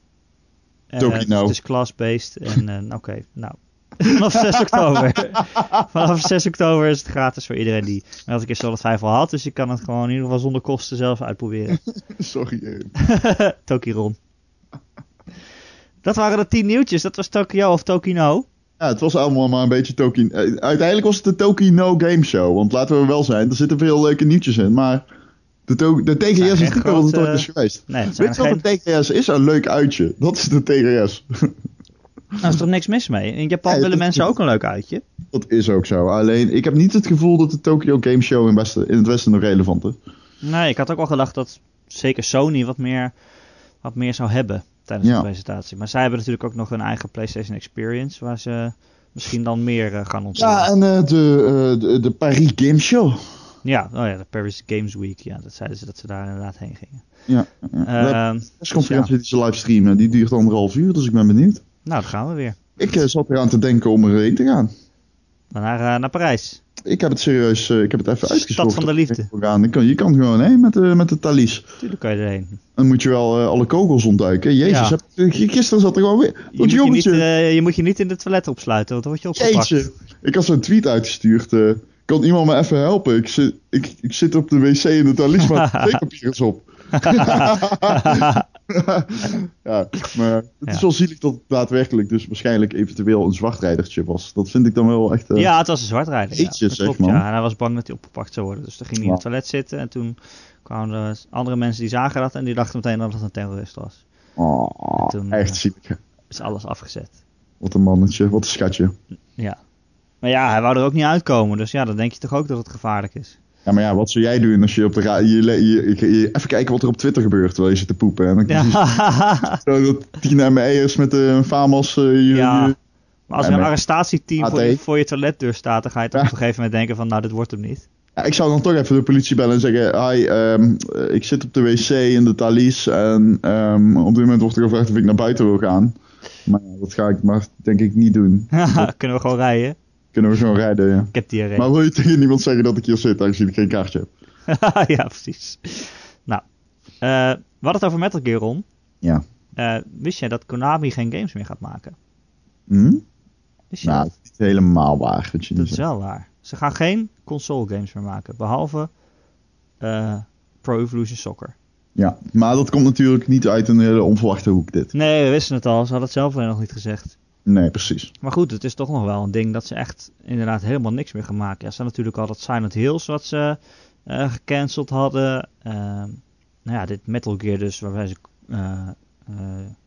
Eh, Toki dus nou. Het is class-based. En eh, oké, nou. Vanaf 6 oktober. Vanaf 6 oktober is het gratis voor iedereen die had een keer Solid 5 al had. Dus je kan het gewoon in ieder geval zonder kosten zelf uitproberen. Sorry. eh. Tokiron. Dat waren de 10 nieuwtjes. Dat was Tokyo of Tokino. Ja, het was allemaal maar een beetje Toki. eh, Uiteindelijk was het de Toki No Game Show. Want laten we wel zijn, er zitten veel leuke nieuwtjes in. Maar de, to de TGS is niet grote- ooit is geweest. Nee, Weet je er wat geen... de TGS is? Een leuk uitje. Dat is de TGS. Nou, er is toch niks mis mee. In Japan willen mensen ook een leuk uitje. Dat is ook zo. Alleen, ik heb niet het gevoel dat de Tokyo Game Show in, Westen, in het Westen nog relevant is. Nee, ik had ook wel gedacht dat zeker Sony wat meer, wat meer zou hebben tijdens Ja. de presentatie. Maar zij hebben natuurlijk ook nog een eigen PlayStation Experience, waar ze misschien dan meer eh, gaan onthullen. Ja, en eh, de, eh, de, de Paris Game Show. Ja, oh ja, de Paris Games Week. Ja, dat zeiden ze dat ze daar inderdaad heen gingen. Ja, ja. Hebben Ehm, een persconferentie dus die ze livestreamen. Die duurt anderhalf uur, dus ik ben benieuwd. nou, daar gaan we weer. Ik zat eraan te denken om erheen te gaan. Dan naar, naar Parijs. Ik heb het serieus, eh, ik heb het even Stad uitgezocht. van de liefde. Je, kan, je kan gewoon heen met de, met de Thalys. Tuurlijk kan je erheen. Dan moet je wel eh, alle kogels ontduiken. Jezus, Ja. heb, eh, gisteren zat er gewoon weer. Je moet je, niet, eh, je moet je niet in de toilet opsluiten, want dan word je opgepakt. Jeetje. Ik had zo'n tweet uitgestuurd. eh, kan iemand me even helpen? Ik zit, ik, ik zit op de wc in de Thalys, maar het op. ja, maar het is Ja. wel zielig dat het daadwerkelijk dus waarschijnlijk eventueel een zwartrijdertje was. Dat vind ik dan wel echt... eh, Ja, het was een zwartrijder. Ja, Jeetje, dat zeg, klopt, man. ja. En hij was bang dat hij opgepakt zou worden. Dus toen ging hij in het toilet zitten. En toen kwamen er andere mensen die zagen dat. En die dachten meteen dat het een terrorist was. oh, toen, echt zielig. Is alles afgezet. Wat een mannetje, wat een schatje. Ja. Maar ja, hij wou er ook niet uitkomen. Dus ja, dan denk je toch ook dat het gevaarlijk is. Ja, maar ja, wat zou jij doen als je op de je, je, je- Even kijken wat er op Twitter gebeurt terwijl je zit te poepen. En dan Ja. zo dat tien ME'ers met een FAMAS... eh, je, Ja. je- Maar als Ja, er een arrestatieteam voor AT. je, voor je toiletdeur staat, dan ga je toch Ja. op een gegeven moment denken van, nou, dit wordt hem niet. Ja, ik zou dan toch even de politie bellen en zeggen: Hi, ehm, eh, ik zit op de wc in de Thalys. En ehm, op dit moment wordt er gevraagd of ik naar buiten wil gaan. Maar ja, dat ga ik maar denk ik niet doen. Kunnen we gewoon rijden? Kunnen we gewoon rijden, ja. Ik heb diarree. Maar wil je tegen niemand zeggen dat ik hier zit aangezien ik geen kaartje heb? ja, precies. Nou, eh, we hadden het over Metal Gear, Ron. Ja. Eh, wist jij dat Konami geen games meer gaat maken? Hm? Wist je Nou, dat? dat is niet helemaal waar. Dat je Dat is wel waar. Ze gaan geen console games meer maken, behalve eh, Pro Evolution Soccer. Ja, maar dat komt natuurlijk niet uit een hele onverwachte hoek, dit. Nee, we wisten het al. Ze hadden het zelf alleen nog niet gezegd. Nee, precies. Maar goed, het is toch nog wel een ding dat ze echt inderdaad helemaal niks meer gaan maken. Ja, ze hadden natuurlijk al dat Silent Hills wat ze eh, gecanceld hadden. Ehm, nou ja, dit Metal Gear dus, waarbij ze, eh eh,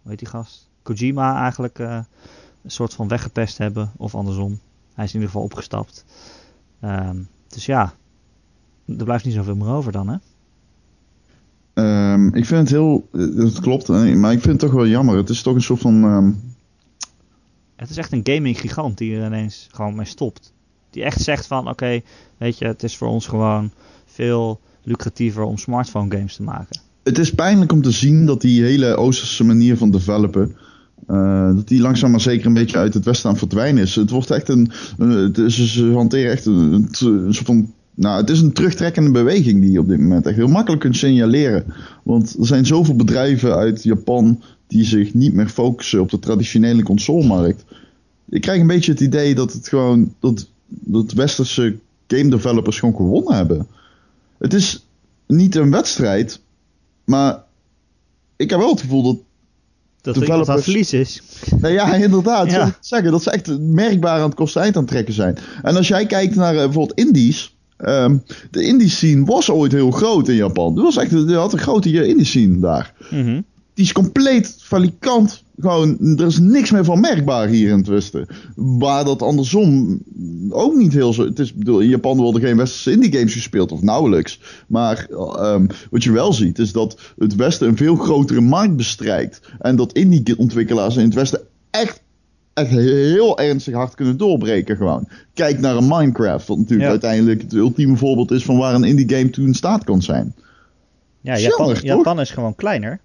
hoe heet die gast? Kojima eigenlijk een soort van weggepest hebben. Of andersom. Hij is in ieder geval opgestapt. Ehm, dus ja, er blijft niet zoveel meer over dan, hè? Ehm, ik vind het heel... Dat klopt, hè, maar ik vind het toch wel jammer. Het is toch een soort van... Het is echt een gaming gigant die er ineens gewoon mee stopt. Die echt zegt van, oké, weet je, het is voor ons gewoon veel lucratiever om smartphone games te maken. het is pijnlijk om te zien dat die hele Oosterse manier van developen. eh, dat die langzaam maar zeker een beetje uit het Westen aan verdwijnen is. Het wordt echt een. het is, ze hanteren echt een, een soort van. Nou, het is een terugtrekkende beweging die je op dit moment echt heel makkelijk kunt signaleren. Want er zijn zoveel bedrijven uit Japan die zich niet meer focussen op de traditionele consolemarkt. Ik krijg een beetje het idee dat het gewoon. dat, dat westerse game developers gewoon gewonnen hebben. Het is niet een wedstrijd, maar ik heb wel het gevoel dat. Dat er het Developers- verlies is. Nou ja, inderdaad. Ja. zeggen dat ze echt merkbaar aan het kosten eind aan het trekken zijn. En als jij kijkt naar eh, bijvoorbeeld Indies. Ehm, de indie scene was ooit heel groot in Japan. Er was echt, je had een grote indie scene daar. Mhm. Die is compleet falikant. Gewoon, er is niks meer van merkbaar hier in het Westen. Waar dat andersom ook niet heel zo. Het is, bedoel, in Japan worden geen westerse indie games gespeeld, of nauwelijks. Maar ehm, wat je wel ziet, is dat het Westen een veel grotere markt bestrijkt. En dat indie ontwikkelaars in het Westen echt, echt heel ernstig hard kunnen doorbreken. Gewoon. Kijk naar een Minecraft, wat natuurlijk Ja. uiteindelijk het ultieme voorbeeld is van waar een indie game toe in staat kan zijn. Ja, Japan, Jammer? Japan is gewoon kleiner.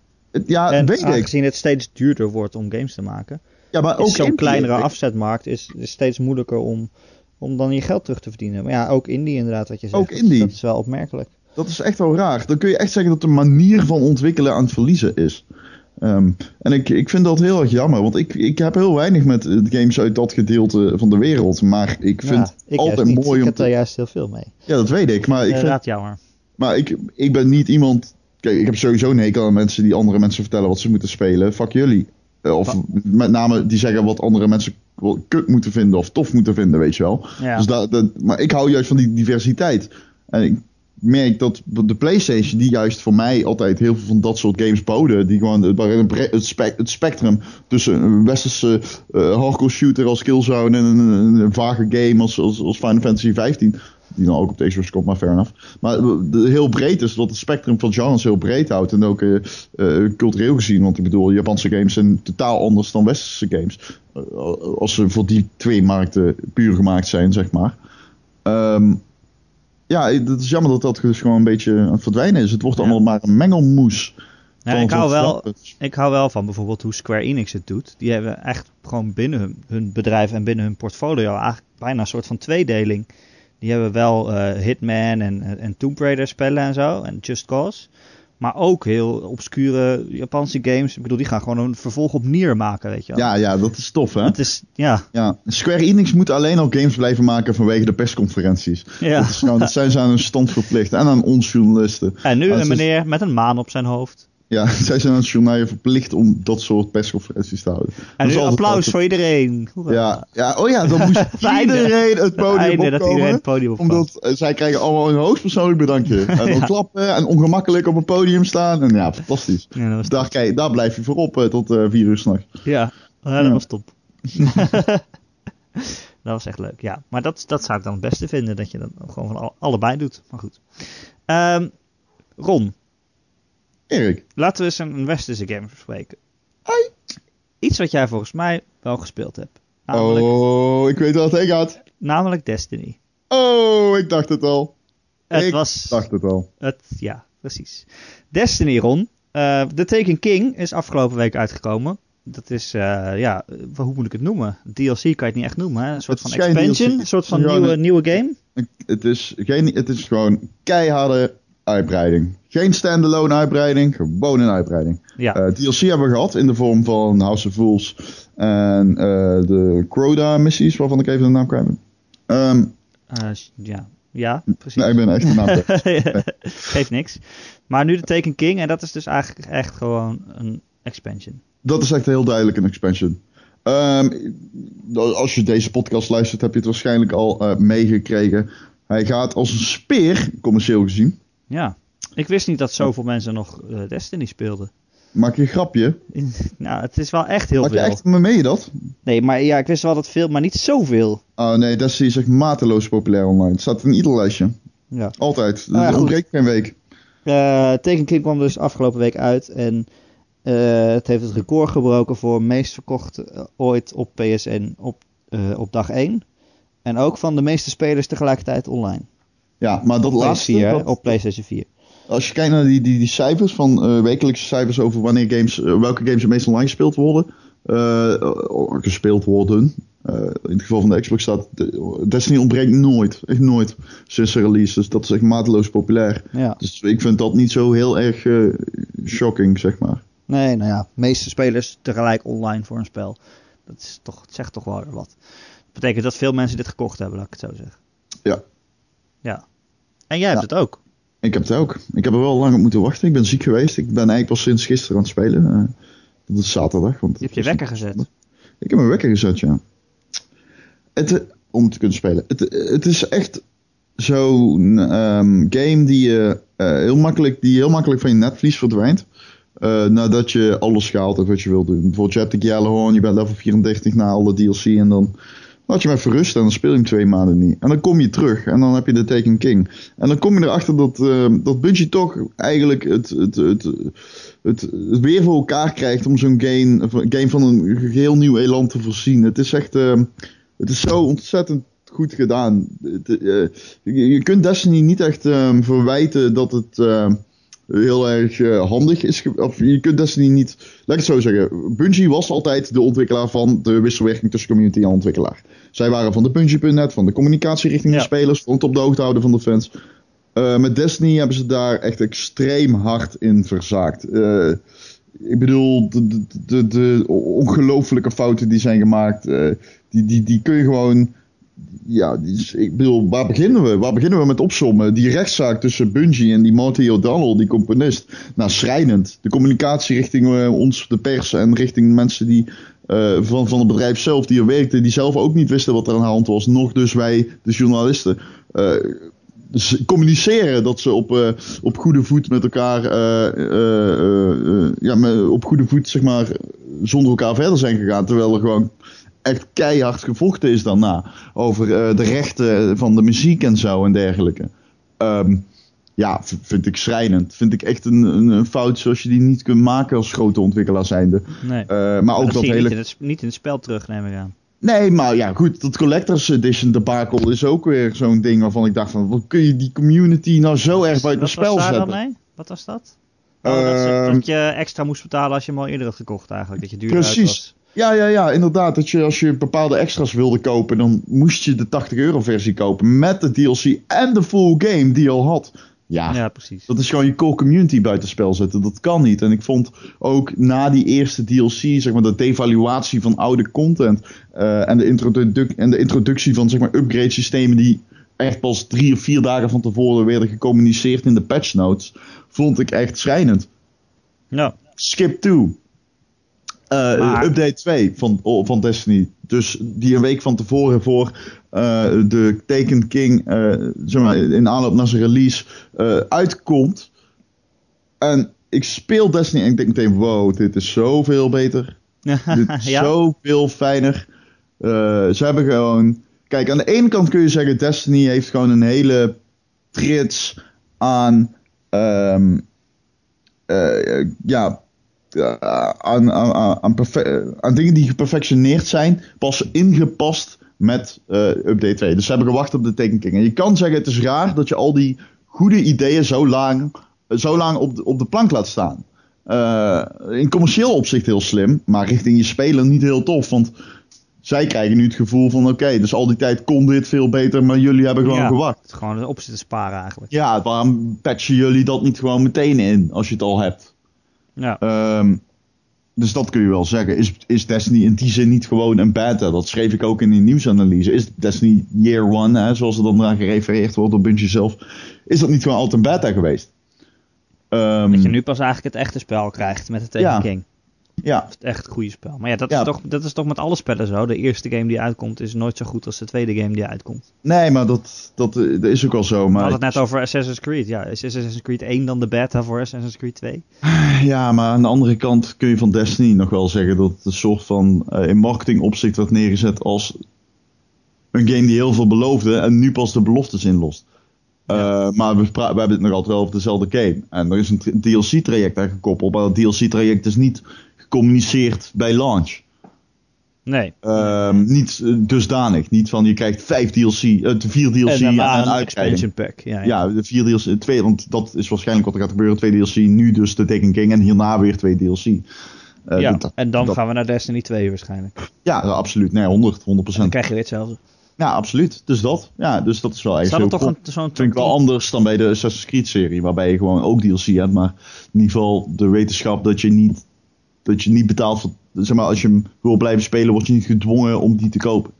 Ja, en weet ik. aangezien het steeds duurder wordt om games te maken, Ja, maar ook zo'n kleinere afzetmarkt is, is steeds moeilijker om, om dan je geld terug te verdienen. Maar ja, ook indie inderdaad, wat je zegt. Ook indie. Dat is wel opmerkelijk. Dat is echt wel raar. Dan kun je echt zeggen dat de manier van ontwikkelen aan het verliezen is. Ehm, en ik, ik vind dat heel erg jammer, want ik, ik heb heel weinig met eh, games uit dat gedeelte van de wereld. Maar ik vind Ja, ik altijd mooi Ik om heb daar te... juist heel veel mee. Ja, dat weet ik. Maar ik, vind, Inderdaad jammer. maar ik, ik ben niet iemand... Kijk, ik heb sowieso een hekel aan mensen die andere mensen vertellen wat ze moeten spelen. Fuck jullie. Eh, Of met name die zeggen wat andere mensen kut moeten vinden of tof moeten vinden, weet je wel. Ja. Dus dat, dat, maar ik hou juist van die diversiteit. En ik merk dat de PlayStation, die juist voor mij altijd heel veel van dat soort games boden, die gewoon het, spec- het spectrum tussen een westerse eh, hardcore shooter als Killzone en een, vage game als, als, Final Fantasy 15, die dan ook op de Xbox komt, maar fair enough. Maar de, heel breed is dat het spectrum van genres heel breed houdt en ook eh, eh, cultureel gezien, want ik bedoel, Japanse games zijn totaal anders dan westerse games. Eh, als ze voor die twee markten puur gemaakt zijn, zeg maar. Ehm, ja, het is jammer dat dat dus gewoon een beetje aan het verdwijnen is. Het wordt allemaal maar een mengelmoes. Ja, ik, hou wel, ik hou wel van bijvoorbeeld hoe Square Enix het doet. Die hebben echt gewoon binnen hun, hun bedrijf en binnen hun portfolio eigenlijk bijna een soort van tweedeling. Die hebben wel eh, Hitman en, en Tomb Raider spellen en zo. En Just Cause. Maar ook heel obscure Japanse games. Ik bedoel, die gaan gewoon een vervolg op Nier maken, weet je wel. Ja, ja, dat is tof, hè? Het is, ja, Ja. Square Enix moet alleen al games blijven maken vanwege de persconferenties. ja. Dat, is gewoon, dat zijn ze aan hun stand verplicht. En aan ons journalisten. En nu een is- meneer met een maan op zijn hoofd. Ja, zij zijn aan het journaal verplicht om dat soort persconferenties te houden. En altijd- applaus altijd- voor iedereen. Ja, ja, oh ja, dan moest iedereen het podium Einde dat opkomen. iedereen het podium Omdat eh, zij krijgen allemaal een hoogstpersoonlijk bedankje. En dan Ja. klappen en ongemakkelijk op een podium staan. En ja, fantastisch. Ja, dat was Daar, kijk, daar blijf je voor op eh, tot eh, vier uur s'nachts. Ja, ja, dat was top. dat was echt leuk. Ja, maar dat, dat zou ik dan het beste vinden. Dat je dat gewoon van al- allebei doet. Maar goed. Ehm, Ron, Erik. laten we eens een, westerse game bespreken. Hoi. Iets wat jij volgens mij wel gespeeld hebt. Namelijk, Oh, ik weet waar het heen gaat. namelijk Destiny. Oh, ik dacht het al. Het ik was... dacht het al. Het, ja, precies. Destiny, Ron. Eh The Taken King is afgelopen week uitgekomen. Dat is, eh, ja, hoe moet ik het noemen? DLC kan je het niet echt noemen. Hè? Een soort Het van expansion, DLC. een soort van nieuwe, nieuwe game. Het is, geen, het is gewoon keiharde uitbreiding. Geen standalone uitbreiding, gewoon een uitbreiding. Ja, Eh, DLC hebben we gehad in de vorm van House of Fools en eh, de Crowda missies, waarvan ik even de naam kwijt ben. Ehm, eh, ja, ja, precies. nee, ik ben echt de naam. Geeft niks. Maar nu de Taken King en dat is dus eigenlijk echt gewoon een expansion. Dat is echt heel duidelijk een expansion. Ehm, als je deze podcast luistert, heb je het waarschijnlijk al meegekregen. Hij gaat als een speer, commercieel gezien. Ja, ik wist niet dat zoveel mensen nog eh, Destiny speelden. Maak je een grapje? nou, het is wel echt heel Maak je veel. echt, meen je dat? Nee, maar ja, ik wist wel dat veel, maar niet zoveel. Oh nee, Destiny is echt mateloos populair online. Het staat in ieder lijstje. Ja. Altijd. Ja, er goed. ontbreekt geen week. Eh Taken King kwam dus afgelopen week uit en eh, het heeft het record gebroken voor meest verkocht ooit op PSN op, op dag 1. En ook van de meeste spelers tegelijkertijd online. Ja, maar dat laatste, PS4, hè, dat- op PlayStation 4. als je kijkt naar die, die, die cijfers van eh, wekelijkse cijfers over wanneer games, eh, welke games er meest online gespeeld worden, eh, eh, gespeeld worden. in het geval van de Xbox staat de- Destiny ontbreekt nooit, echt nooit sinds de release. Dus dat is echt mateloos populair. Ja. Dus ik vind dat niet zo heel erg shocking, zeg maar. Nee, nou ja, meeste spelers tegelijk online voor een spel. Dat is toch, het zegt toch wel wat. Dat betekent dat veel mensen dit gekocht hebben, laat ik het zo zeggen. Ja. Ja. En jij hebt Ja. het ook. Ik heb het ook. Ik heb er wel lang op moeten wachten. Ik ben ziek geweest. Ik ben eigenlijk pas sinds gisteren aan het spelen. Eh, dat is zaterdag. Want Je hebt je wekker gezet. Ik heb mijn wekker gezet, ja. Het, eh, om te kunnen spelen. Het, eh, het is echt zo'n ehm, game die, je heel makkelijk, die heel makkelijk van je netvlies verdwijnt. Nadat je alles gehaald hebt wat je wilt doen. Bijvoorbeeld je hebt de Gjallarhorn, je bent level 34 na alle DLC en dan laat je hem even rusten en dan speel je hem twee maanden niet. En dan kom je terug en dan heb je de Taken King. En dan kom je erachter dat, eh, dat Bungie toch eigenlijk het, het, het, het, weer voor elkaar krijgt om zo'n game, game van een geheel nieuw elan te voorzien. Het is echt, eh, het is zo ontzettend goed gedaan. Het, eh, je, kunt Destiny niet echt verwijten dat het heel erg eh, handig is. Of je kunt Destiny niet, laat ik het zo zeggen. Bungie was altijd de ontwikkelaar van de wisselwerking tussen community en ontwikkelaar. Zij waren van de Bungie.net, van de communicatie richting Ja. de spelers, van het op de hoogte houden van de fans. Eh, met Destiny hebben ze daar echt extreem hard in verzaakt. Eh, ik bedoel, de, de, de, de ongelofelijke fouten die zijn gemaakt, die, die, die kun je gewoon. Ja, is- ik bedoel, waar beginnen we? Waar beginnen we met opzommen? Die rechtszaak tussen Bungie en die Marty O'Donnell, die componist. Nou, schrijnend. De communicatie richting eh, ons, de pers, en richting mensen die eh, van, van het bedrijf zelf die er werkten, die zelf ook niet wisten wat er aan de hand was. Nog dus wij, de journalisten. Eh, dus communiceren dat ze op, op goede voet met elkaar, ja, op goede voet zeg maar, zonder elkaar verder zijn gegaan. Terwijl er gewoon echt keihard gevochten is daarna over eh, de rechten van de muziek en zo en dergelijke. Ehm, ja, vind ik schrijnend. Vind ik echt een, een, een fout zoals je die niet kunt maken als grote ontwikkelaar zijnde. Nee. Eh, maar Maar ook dat hele niet in, het, niet in het spel terug, neem ik aan. Nee, maar ja, goed, dat Collector's Edition debakel is ook weer zo'n ding waarvan ik dacht van, wat kun je die community nou zo erg buiten het Wat spel was daar dan zetten? mee? Wat was dat? Oh, dat, ze- Ehm, dat je extra moest betalen als je hem al eerder had gekocht eigenlijk. Dat je duurder uit Precies. was. Ja, ja, ja, inderdaad. Dat je als je bepaalde extra's wilde kopen, dan moest je de 80 euro versie kopen met de DLC en de full game die je al had. Ja, Ja, precies. dat is gewoon je core community buitenspel zetten. Dat kan niet. En ik vond ook na die eerste DLC, zeg maar, de devaluatie van oude content eh, en, de en de introductie van zeg maar, upgrade systemen die echt pas drie of vier dagen van tevoren werden gecommuniceerd in de patch notes, vond ik echt schrijnend. Ja. Skip 2. Eh, Maar- Update 2 van, oh, van Destiny. Dus die een week van tevoren voor eh, de Taken King eh, zeg maar, in aanloop naar zijn release uitkomt. En ik speel Destiny en ik denk meteen, wow, dit is zoveel beter. Dit is ja. zoveel fijner. Ze hebben gewoon kijk, aan de ene kant kun je zeggen, Destiny heeft gewoon een hele trits aan, ehm, eh, ja, aan, aan, aan, aan, perfe- aan dingen die geperfectioneerd zijn, pas ingepast met eh, update 2. Dus ze hebben gewacht op de Taken King. En je kan zeggen, het is raar dat je al die goede ideeën zo lang, zo lang op, de, op de plank laat staan. Eh, in commercieel opzicht heel slim, maar richting je speler niet heel tof. Want zij krijgen nu het gevoel van: oké, dus al die tijd kon dit veel beter, maar jullie hebben gewoon Ja. gewacht. Het gewoon op zitten sparen eigenlijk. Ja, waarom patchen jullie dat niet gewoon meteen in als je het al hebt? Ja. Ehm, dus dat kun je wel zeggen. Is, is Destiny in die zin niet gewoon een beta? Dat schreef ik ook in die nieuwsanalyse. Is Destiny Year One, hè, zoals er dan aan gerefereerd wordt door Bungie zelf, is dat niet gewoon altijd een beta geweest? Ehm, Dat je nu pas eigenlijk het echte spel krijgt met de Taken Ja. King. Ja, Het echt goede spel. Maar ja dat, Ja. Is toch, dat is toch met alle spellen zo. De eerste game die uitkomt is nooit zo goed als de tweede game die uitkomt. nee, maar dat, dat, dat is ook al zo. We Maar hadden het net over Assassin's Creed. Ja, is Assassin's Creed 1 dan de beta voor Assassin's Creed 2? Ja, maar aan de andere kant kun je van Destiny nog wel zeggen dat het een soort van eh, in marketing opzicht werd neergezet als een game die heel veel beloofde en nu pas de beloftes inlost. Eh, maar we, we hebben het nog altijd wel over dezelfde game. En er is een DLC-traject aan gekoppeld, maar dat DLC-traject is niet gecommuniceerd bij launch. Nee. Ehm, niet eh, dusdanig. Niet van je krijgt vijf DLC, eh, vier DLC en en, daarna een een uitbreiding. pack. Ja, ja. Ja, de vier DLC, twee, want dat is waarschijnlijk wat er gaat gebeuren. Twee DLC, nu dus de Taken King en hierna weer twee DLC. Eh, Ja, dat- en dan dat- gaan we naar Destiny 2 waarschijnlijk. Ja, absoluut. Nee, 100, 100% Dan krijg je weer hetzelfde. Ja, absoluut. Dus dat. Ja, dus dat is wel eigenlijk toch cool. een, zo'n vind ik wel anders dan bij de Assassin's Creed serie, waarbij je gewoon ook DLC hebt, maar in ieder geval de wetenschap dat je niet, dat je niet betaalt voor, zeg maar, als je hem wil blijven spelen, word je niet gedwongen om die te kopen.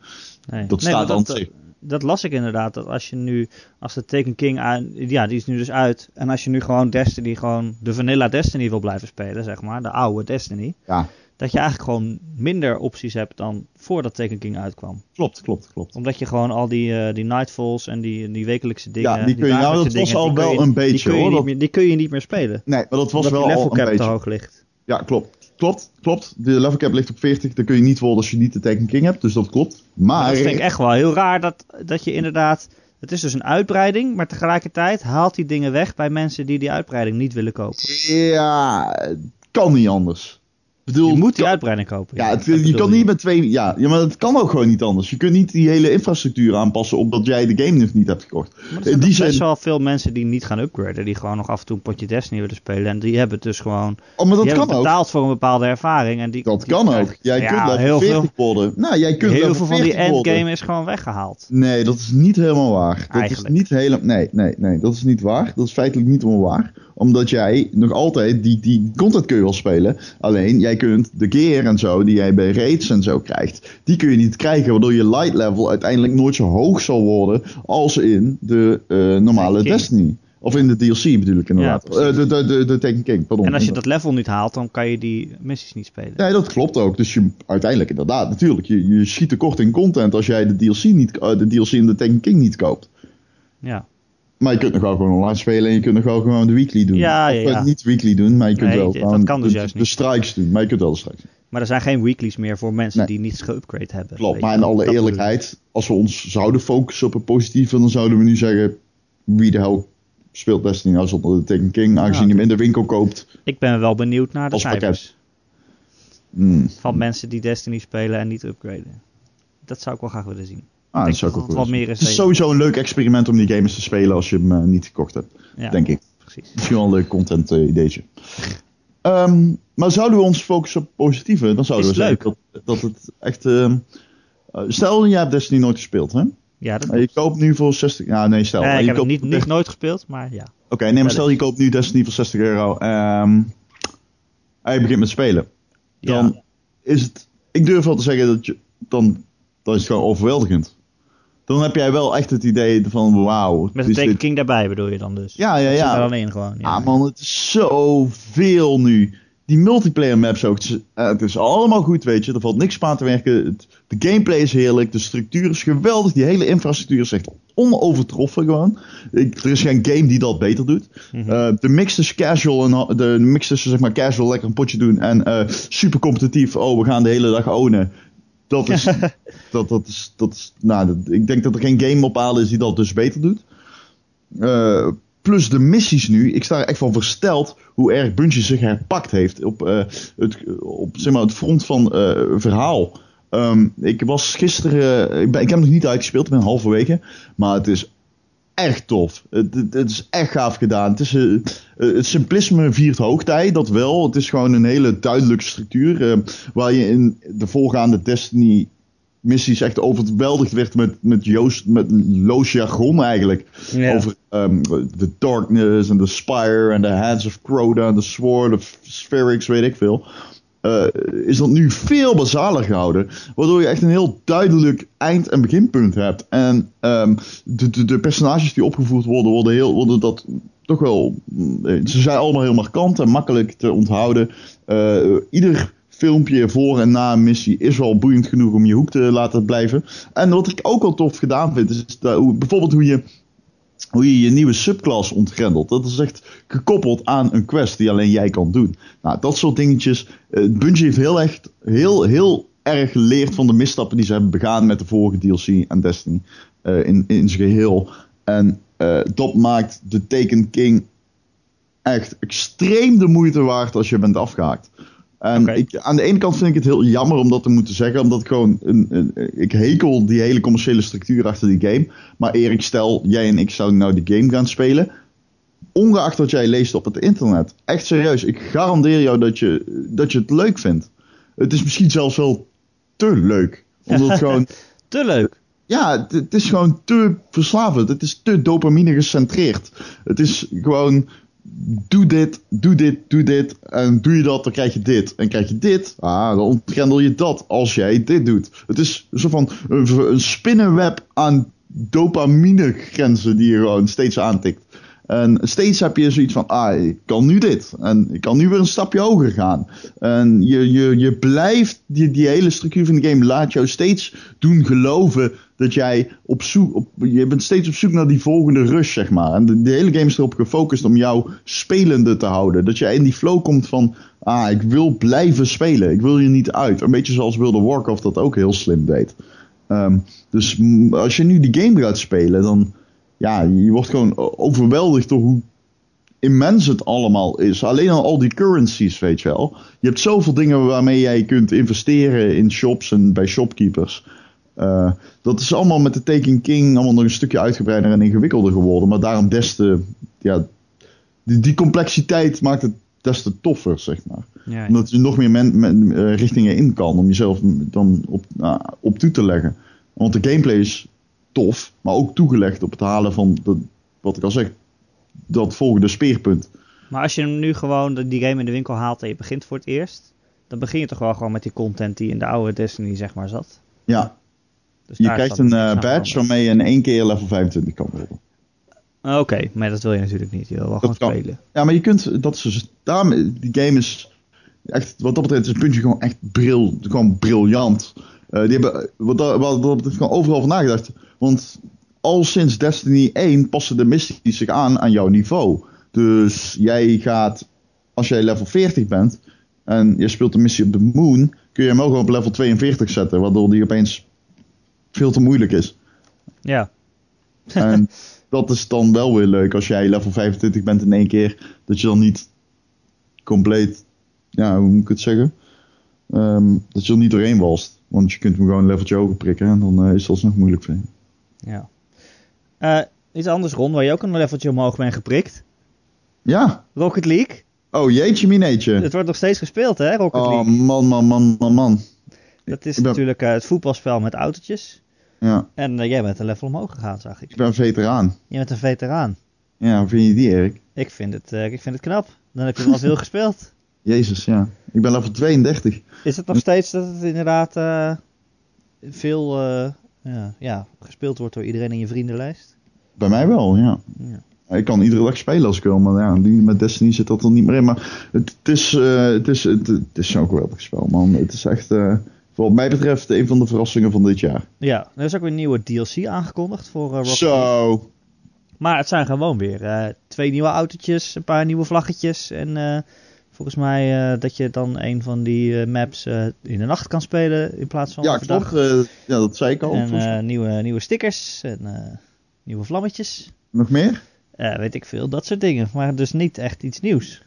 Nee. Dat Nee, staat aan dat, zich. dat las ik inderdaad. Dat als je nu, als de Taken King aan, ja, die is nu dus uit. En als je nu gewoon Destiny, gewoon de vanilla Destiny wil blijven spelen, zeg maar, de oude Destiny. Ja, Dat je eigenlijk gewoon minder opties hebt dan voordat Taken King uitkwam. klopt, klopt, klopt. Omdat je gewoon al die, eh, die Nightfalls en die, die wekelijkse dingen. Ja, die kun je- nou, dat was dingen, al die kun wel je- een die beetje, kun hoor, niet dat- meer- die kun je niet meer spelen. Nee, maar dat was wel die level al een cap te beetje. hoog ligt. Ja, klopt. Klopt, klopt. De level cap ligt op 40. Dan kun je niet worden als je niet de Taken King hebt. Dus dat klopt. Maar, Maar dat vind ik echt wel heel raar dat, dat je inderdaad. Het is dus een uitbreiding, maar tegelijkertijd haalt die dingen weg bij mensen die die uitbreiding niet willen kopen. ja, kan niet anders. Bedoel, Je moet die uitbreiding kopen. Ja, het- dat je kan niet met twee. Ja, ja, maar het kan ook gewoon niet anders. Je kunt niet die hele infrastructuur aanpassen omdat jij de game nog niet hebt gekocht. Maar er zijn die toch best wel veel mensen die niet gaan upgraden. Die gewoon nog af en toe een potje Destiny willen spelen. En die hebben dus gewoon. Oh, maar dat kan ook. betaald voor een bepaalde ervaring. En die, Dat die kan krijgen- ook. Jij Ja, kunt level heel 40 veel, worden. Nou, jij kunt heel veel van die 40 worden. endgame is gewoon weggehaald. Nee, dat is niet helemaal waar. Dat Eigenlijk. is niet helemaal. Nee, nee, nee, dat is niet waar. Dat is feitelijk niet helemaal waar. Omdat jij nog altijd die, die content kun je wel spelen. Alleen jij kunt de gear en zo die jij bij raids en zo krijgt, die kun je niet krijgen, waardoor je light level uiteindelijk nooit zo hoog zal worden als in de eh, normale King. Destiny. Of in de DLC bedoel ik inderdaad. Ja. Eh, de, de, de, de Taken King, pardon. En als je dat level niet haalt, dan kan je die missies niet spelen. Nee, dat klopt ook. Dus je, uiteindelijk inderdaad, natuurlijk, je, je schiet tekort in content als jij de DLC, niet, eh, de DLC in de Taken King niet koopt. Ja. Maar je kunt nog wel gewoon online spelen en je kunt nog wel gewoon de weekly doen. Ja, of ja, eh, niet weekly doen, maar je kunt Nee, wel dat gewoon kan dus de, juist de niet. strikes doen. Maar je kunt wel de strikes doen. Maar er zijn geen weeklies meer voor mensen Nee. die niet geupgrade hebben. Klopt, maar in alle eerlijkheid, als we ons zouden focussen op het positieve, dan zouden we nu zeggen, wie de hel speelt Destiny nou zonder de Taken King, aangezien Ja. je hem in de winkel koopt. Ik ben wel benieuwd naar de cijfers Hmm. van mensen die Destiny spelen en niet upgraden. Dat zou ik wel graag willen zien. Ah, dat zou ik ook het wel wat meer is Het is sowieso een leuk experiment om die games te spelen als je hem eh, niet gekocht hebt, Ja, denk ik. precies. Misschien wel een leuk content eh, ideetje. Ehm, maar zouden we ons focussen op positieve, dan zouden Is we zeggen leuk. dat, dat het echt... ehm, eh, stel, je hebt Destiny nooit gespeeld, hè? Ja, dat je koopt nu voor 60... Ja, nee, stel. Nee, je ik heb koopt niet, niet nooit gespeeld, maar ja. Oké, nee, maar stel je koopt nu Destiny voor 60 euro. ehm, en je begint met spelen. Dan ja. is het... Ik durf wel te zeggen dat je... Dan, dan is het gewoon overweldigend. Dan heb jij wel echt het idee van wauw. Met een Taken dit- King daarbij bedoel je dan dus? Ja, ja, Dat er ja. dan in gewoon. Ja. Ah man, het is zoveel nu. Die multiplayer maps ook. Het is, eh, het is allemaal goed, weet je. Er valt niks aan te werken. Het- de gameplay is heerlijk. De structuur is geweldig. Die hele infrastructuur is echt onovertroffen gewoon. Ik, er is geen game die dat beter doet. Mhm. Eh, de mix tussen casual en de mix tussen zeg maar casual lekker een potje doen en eh, super competitief. Oh, we gaan de hele dag ownen. Dat is, dat, dat is, dat is, nou, dat- ik denk dat er geen game op aarde is die dat dus beter doet. Eh, plus de missies nu. Ik sta er echt van versteld hoe erg Bungie zich herpakt heeft op, eh, het, op zeg maar, het front van eh, verhaal. Ehm, ik was gisteren, ik, ben, ik heb hem nog niet uitgespeeld, ik ben halverwege. Maar het is echt tof. Het, het, het is echt gaaf gedaan. Het, is, eh, eh, het simplisme viert hoogtij, dat wel. Het is gewoon een hele duidelijke structuur. eh, waar je in de voorgaande Destiny missies echt overweldigd werd met, met, Joost, met loos jargon eigenlijk. Over ehm, de Darkness en de Spire en de Hands of Crota en de Sword of Spherix, weet ik veel. Eh, is dat nu veel basaler gehouden. Waardoor je echt een heel duidelijk eind- en beginpunt hebt. En ehm, de, de, de personages die opgevoerd worden, worden, heel, worden dat toch wel. mm, Ze zijn allemaal heel markant en makkelijk te onthouden. Eh, ieder filmpje voor en na een missie is wel boeiend genoeg om je hoek te laten blijven. En wat ik ook wel tof gedaan vind, is dat, bijvoorbeeld hoe je hoe je je nieuwe subclass ontgrendelt. Dat is echt gekoppeld aan een quest die alleen jij kan doen. Nou, dat soort dingetjes. eh, Bungie heeft heel, echt, heel, heel erg geleerd van de misstappen die ze hebben begaan met de vorige DLC en Destiny eh, in, in zijn geheel. En eh, dat maakt de Taken King echt extreem de moeite waard als je bent afgehaakt. En Oké. ik, aan de ene kant vind ik het heel jammer om dat te moeten zeggen, omdat ik gewoon, een, een- ik hekel die hele commerciële structuur achter die game. Maar Erik, stel, jij en ik zouden nou die game gaan spelen. Ongeacht wat jij leest op het internet. Echt serieus, ik garandeer jou dat je, dat je het leuk vindt. Het is misschien zelfs wel te leuk. Omdat het gewoon, Te leuk. ja, het, het is gewoon te verslavend. Het is te dopamine gecentreerd. Het is gewoon, doe dit, doe dit, doe dit. En doe je dat, dan krijg je dit. En krijg je dit, ah, dan ontgrendel je dat als jij dit doet. Het is soort van een, spinnenweb aan dopaminegrenzen die je gewoon steeds aantikt. En steeds heb je zoiets van, ah, ik kan nu dit. En ik kan nu weer een stapje hoger gaan. En je, je, je blijft, die, die hele structuur van de game laat jou steeds doen geloven dat jij op zoek, op, je bent steeds op zoek naar die volgende rush, zeg maar. En de, hele game is erop gefocust om jou spelende te houden. Dat jij in die flow komt van, ah, ik wil blijven spelen. Ik wil je niet uit. Een beetje zoals World of Warcraft dat ook heel slim deed. Ehm, dus als je nu die game gaat spelen, dan ja, je wordt gewoon o- overweldigd door hoe immens het allemaal is. Alleen al al die currencies, weet je wel. Je hebt zoveel dingen waarmee jij kunt investeren in shops en bij shopkeepers. Eh, dat is allemaal met de Taken King allemaal nog een stukje uitgebreider en ingewikkelder geworden. Maar daarom des te, ja, die, die complexiteit maakt het des te toffer, zeg maar Ja, omdat je nog meer men, men- eh, richtingen in kan om jezelf dan op, nou, op toe te leggen. Want de gameplay is tof, maar ook toegelegd op het halen van, de, wat ik al zeg, dat volgende speerpunt. Maar als je hem nu gewoon die game in de winkel haalt en je begint voor het eerst, dan begin je toch wel gewoon met die content die in de oude Destiny zeg maar zat. Ja, Dus je krijgt een eh, badge waarmee je in één keer level 25 kan worden. Oké, maar dat wil je natuurlijk niet. Je wil wel gewoon kan. spelen. Ja, maar je kunt, dat is dus, daarom, die game is echt, wat dat betreft is Bungie gewoon echt bril, gewoon briljant. Eh, die hebben, wat dat, wat dat betreft, gewoon overal van nagedacht. Want al sinds Destiny 1 passen de missies zich aan aan jouw niveau. Dus jij gaat, als jij level 40 bent en je speelt een missie op de moon, kun je hem ook op level 42 zetten, waardoor die opeens veel te moeilijk is. Ja, En dat is dan wel weer leuk als jij level 25 bent in één keer. Dat je dan niet compleet, ja, hoe moet ik het zeggen? Ehm, dat je er niet doorheen walst. Want je kunt hem gewoon een leveltje hoger prikken en dan eh, is dat nog moeilijk voor je. ja. Eh, iets anders, Ron, waar je ook een leveltje omhoog bent geprikt. Ja. Rocket League. Oh jeetje mineetje. Het wordt nog steeds gespeeld, hè, Rocket Oh League. man, man, man, man, man. Dat is ben- natuurlijk eh, het voetbalspel met autootjes. Ja, En jij bent een level omhoog gegaan, zag ik. ik ben veteraan. Je bent een veteraan. Ja, hoe vind je die Erik? Ik vind het, ik vind het knap. Dan heb je wel veel gespeeld. Jezus, ja. Ik ben level 32. Is het nog steeds dat het inderdaad eh, veel eh, ja, ja, gespeeld wordt door iedereen in je vriendenlijst? Bij mij wel, ja. Ja. Ik kan iedere dag spelen als ik wil, maar ja, die- met Destiny zit dat er niet meer in. Maar het, het is, eh, het is, het, het is zo'n geweldig spel, man. Het is echt, eh, wat mij betreft, een van de verrassingen van dit jaar. Ja, er is ook weer een nieuwe DLC aangekondigd voor eh, Rocket. Zo. Maar het zijn gewoon weer eh, twee nieuwe autootjes, een paar nieuwe vlaggetjes en eh, Volgens mij eh, dat je dan een van die eh, maps eh, in de nacht kan spelen in plaats van Ja, klopt. ja, dat zei ik al. En nieuwe, nieuwe stickers en nieuwe vlammetjes. Nog meer? Weet ik veel, dat soort dingen. Maar dus niet echt iets nieuws.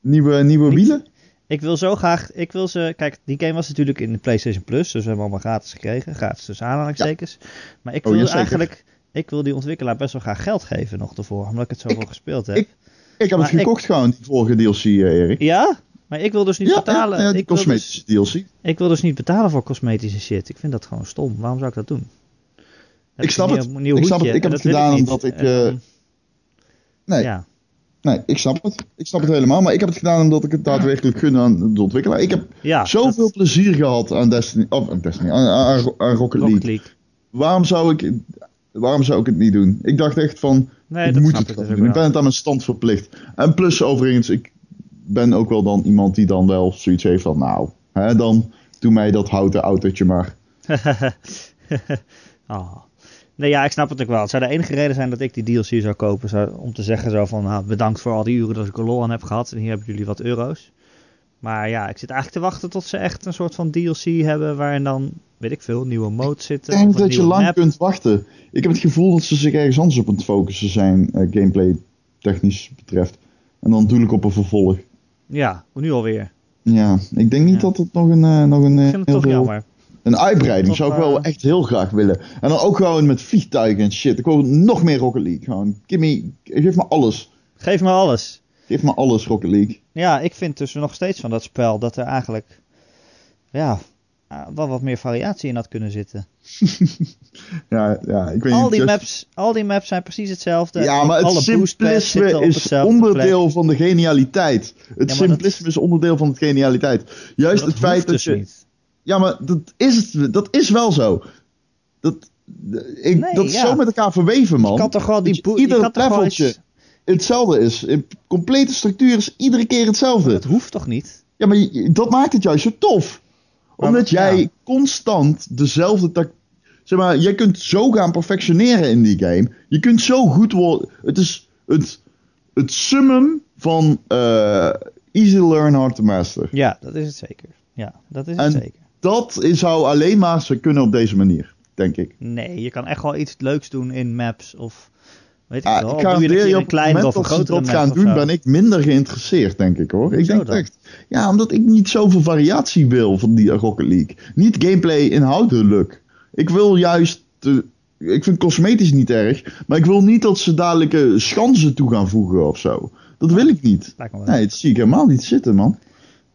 Nieuwe, nieuwe Niet- wielen? Ik wil zo graag, ik wil ze, kijk, die game was natuurlijk in de PlayStation Plus, dus we hebben allemaal gratis gekregen, gratis tussen aanhalingstekens. Maar ik Oh, wil ja, eigenlijk, ik wil die ontwikkelaar best wel graag geld geven nog ervoor, omdat ik het zoveel Ik- gespeeld heb. ik- Ik heb Maar het gekocht gewoon, die vorige DLC, eh, Erik. ja, maar ik wil dus niet Ja, betalen. ja, ja, die ik, wil dus, cosmetische DLC. ik wil dus niet betalen voor cosmetische shit. Ik vind dat gewoon stom. Waarom zou ik dat doen? Heb Ik snap het. nieuw- Ik snap het. Ik heb het gedaan omdat ik, En eh, dan- Nee, Ja, nee, ik snap het. Ik snap het helemaal. Maar ik heb het gedaan omdat ik het daadwerkelijk gun aan de ontwikkelaar. Ik heb ja zoveel dat- plezier gehad aan Destiny, of aan Destiny, aan, aan, aan Rocket League. Rocket League. Waarom zou ik, waarom zou ik het niet doen? Ik dacht echt van, Nee, ik dat moet snap het ik dus doen. Ik ben het aan mijn stand verplicht. En plus overigens, ik ben ook wel dan iemand die dan wel zoiets heeft van, nou, hè, dan doe mij dat houten autootje maar. Ah. Nee, ja, ik snap het ook wel. Het zou de enige reden zijn dat ik die DLC zou kopen. Zou, om te zeggen zo van, nou, bedankt voor al die uren dat ik er lol aan heb gehad. En hier hebben jullie wat euro's. Maar ja, ik zit eigenlijk te wachten tot ze echt een soort van DLC hebben. Waarin dan, weet ik veel, nieuwe modes zitten. Ik denk dat je lang map. kunt wachten. Ik heb het gevoel dat ze zich ergens anders op aan het focussen zijn, eh, gameplay technisch betreft. En dan doe ik op een vervolg. Ja, nu alweer. Ja, ik denk niet Ja. dat het nog een, eh, nog een, Ik eh, vind het toch jammer. een uitbreiding zou ik wel echt heel graag willen. En dan ook gewoon met vliegtuigen en shit. Ik wil nog meer Rocket League. Gewoon, give me, geef me alles. Geef me alles. Geef me alles Rocket League. Ja, ik vind dus nog steeds van dat spel dat er eigenlijk, ja, wel wat meer variatie in had kunnen zitten. Ja, ja ik weet Al die, just- maps, al die maps zijn precies hetzelfde. Ja, maar het simplisme is onderdeel van de genialiteit. Het dat- simplisme is onderdeel van de genialiteit. Juist Dat het feit dat dus je... niet. Ja, maar dat is, het, dat is wel zo. Dat, ik, Nee, dat is ja. zo met elkaar verweven, man. Je kan toch gewoon die Dat je boe- je ieder leveltje hetzelfde is. In complete structuur is iedere keer hetzelfde. Dat hoeft toch niet? Ja, maar je- dat maakt het juist zo tof. Omdat jij ja. constant dezelfde tak. Zeg maar, jij kunt zo gaan perfectioneren in die game. Je kunt zo goed worden. Het is het, het summum van eh, easy learn, hard to master. Ja, dat is het zeker. Ja, dat is het En- zeker. Dat is- zou alleen maar ze kunnen op deze manier, denk ik. Nee, je kan echt wel iets leuks doen in maps of weet ik Ah, wel. ik ga je op een of een grotere dat gaan doen, ben ik minder geïnteresseerd, denk ik hoor. Ik denk dan? echt. Ja, omdat ik niet zoveel variatie wil van die Rocket League. Niet gameplay inhoudelijk. Ik wil juist. de- ik vind cosmetisch niet erg, maar ik wil niet dat ze dadelijk eh, schansen toe gaan voegen of zo. Dat wil ik niet. Nee, dat zie ik helemaal niet zitten, man.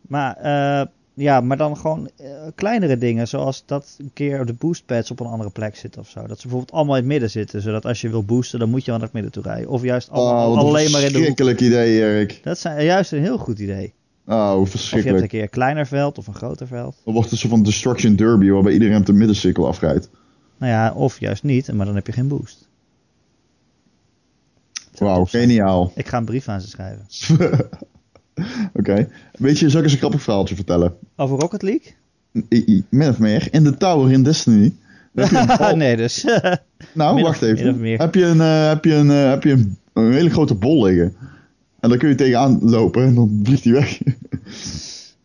Maar eh, ja, maar dan gewoon eh, kleinere dingen, zoals dat een keer de boostpads op een andere plek zitten of zo. Dat ze bijvoorbeeld allemaal in het midden zitten, zodat als je wil boosten, dan moet je naar het midden toe rijden. Of juist al- Oh, alleen maar in de verschrikkelijk idee, Erik. Dat is juist een heel goed idee. Oh, Of je hebt verschrikkelijk. een keer een kleiner veld of een groter veld. Dan wordt het zo van Destruction Derby, waarbij iedereen op de middencirkel afrijdt. Nou ja, of juist niet, maar dan heb je geen boost. Wauw, geniaal. Ik ga een brief aan ze schrijven. Oké. Weet je, zal ik eens een grappig verhaaltje vertellen? Over Rocket League? I- Min of meer. In de tower in Destiny. bal- nee, dus. Nou, min of- wacht of even. meer. Heb je, een, eh, heb, je een, eh, heb je een, een hele grote bol liggen. En dan kun je tegenaan lopen en dan vliegt hij weg.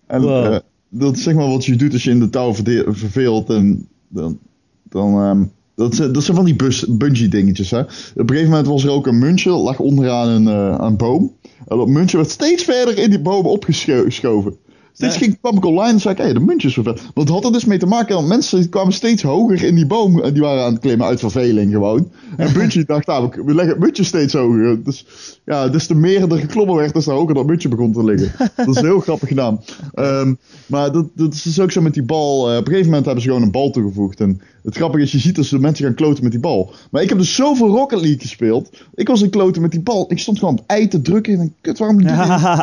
en Wow. eh, dat is zeg maar wat je doet als je in de tower verveelt. En dan, dan, ehm, dat, zijn- dat zijn van die bus, bungee dingetjes. Hè? Op een gegeven moment was er ook een muntje, lag onderaan een, eh, een boom. En dat muntje werd steeds verder in die boom opgeschoven. Steeds Ja. ging, kwam ik online en zei ik, hé, de muntjes zo ver. Want het had er dus mee te maken dat mensen kwamen steeds hoger in die boom. En die waren aan het klimmen uit verveling gewoon. En Bungie dacht, nou, we- leggen het muntje steeds hoger. Dus ja, des te meer er geklommen werd, des te hoger dat muntje begon te liggen. dat is heel grappig gedaan. Ehm, maar dat, dat is dus ook zo met die bal. Eh, op een gegeven moment hebben ze gewoon een bal toegevoegd. En het grappige is, je ziet dus de mensen gaan kloten met die bal. Maar ik heb dus zoveel Rocket League gespeeld. Ik was in kloten met die bal. Ik stond gewoon op ei te drukken. En kut, waarom dit? Ik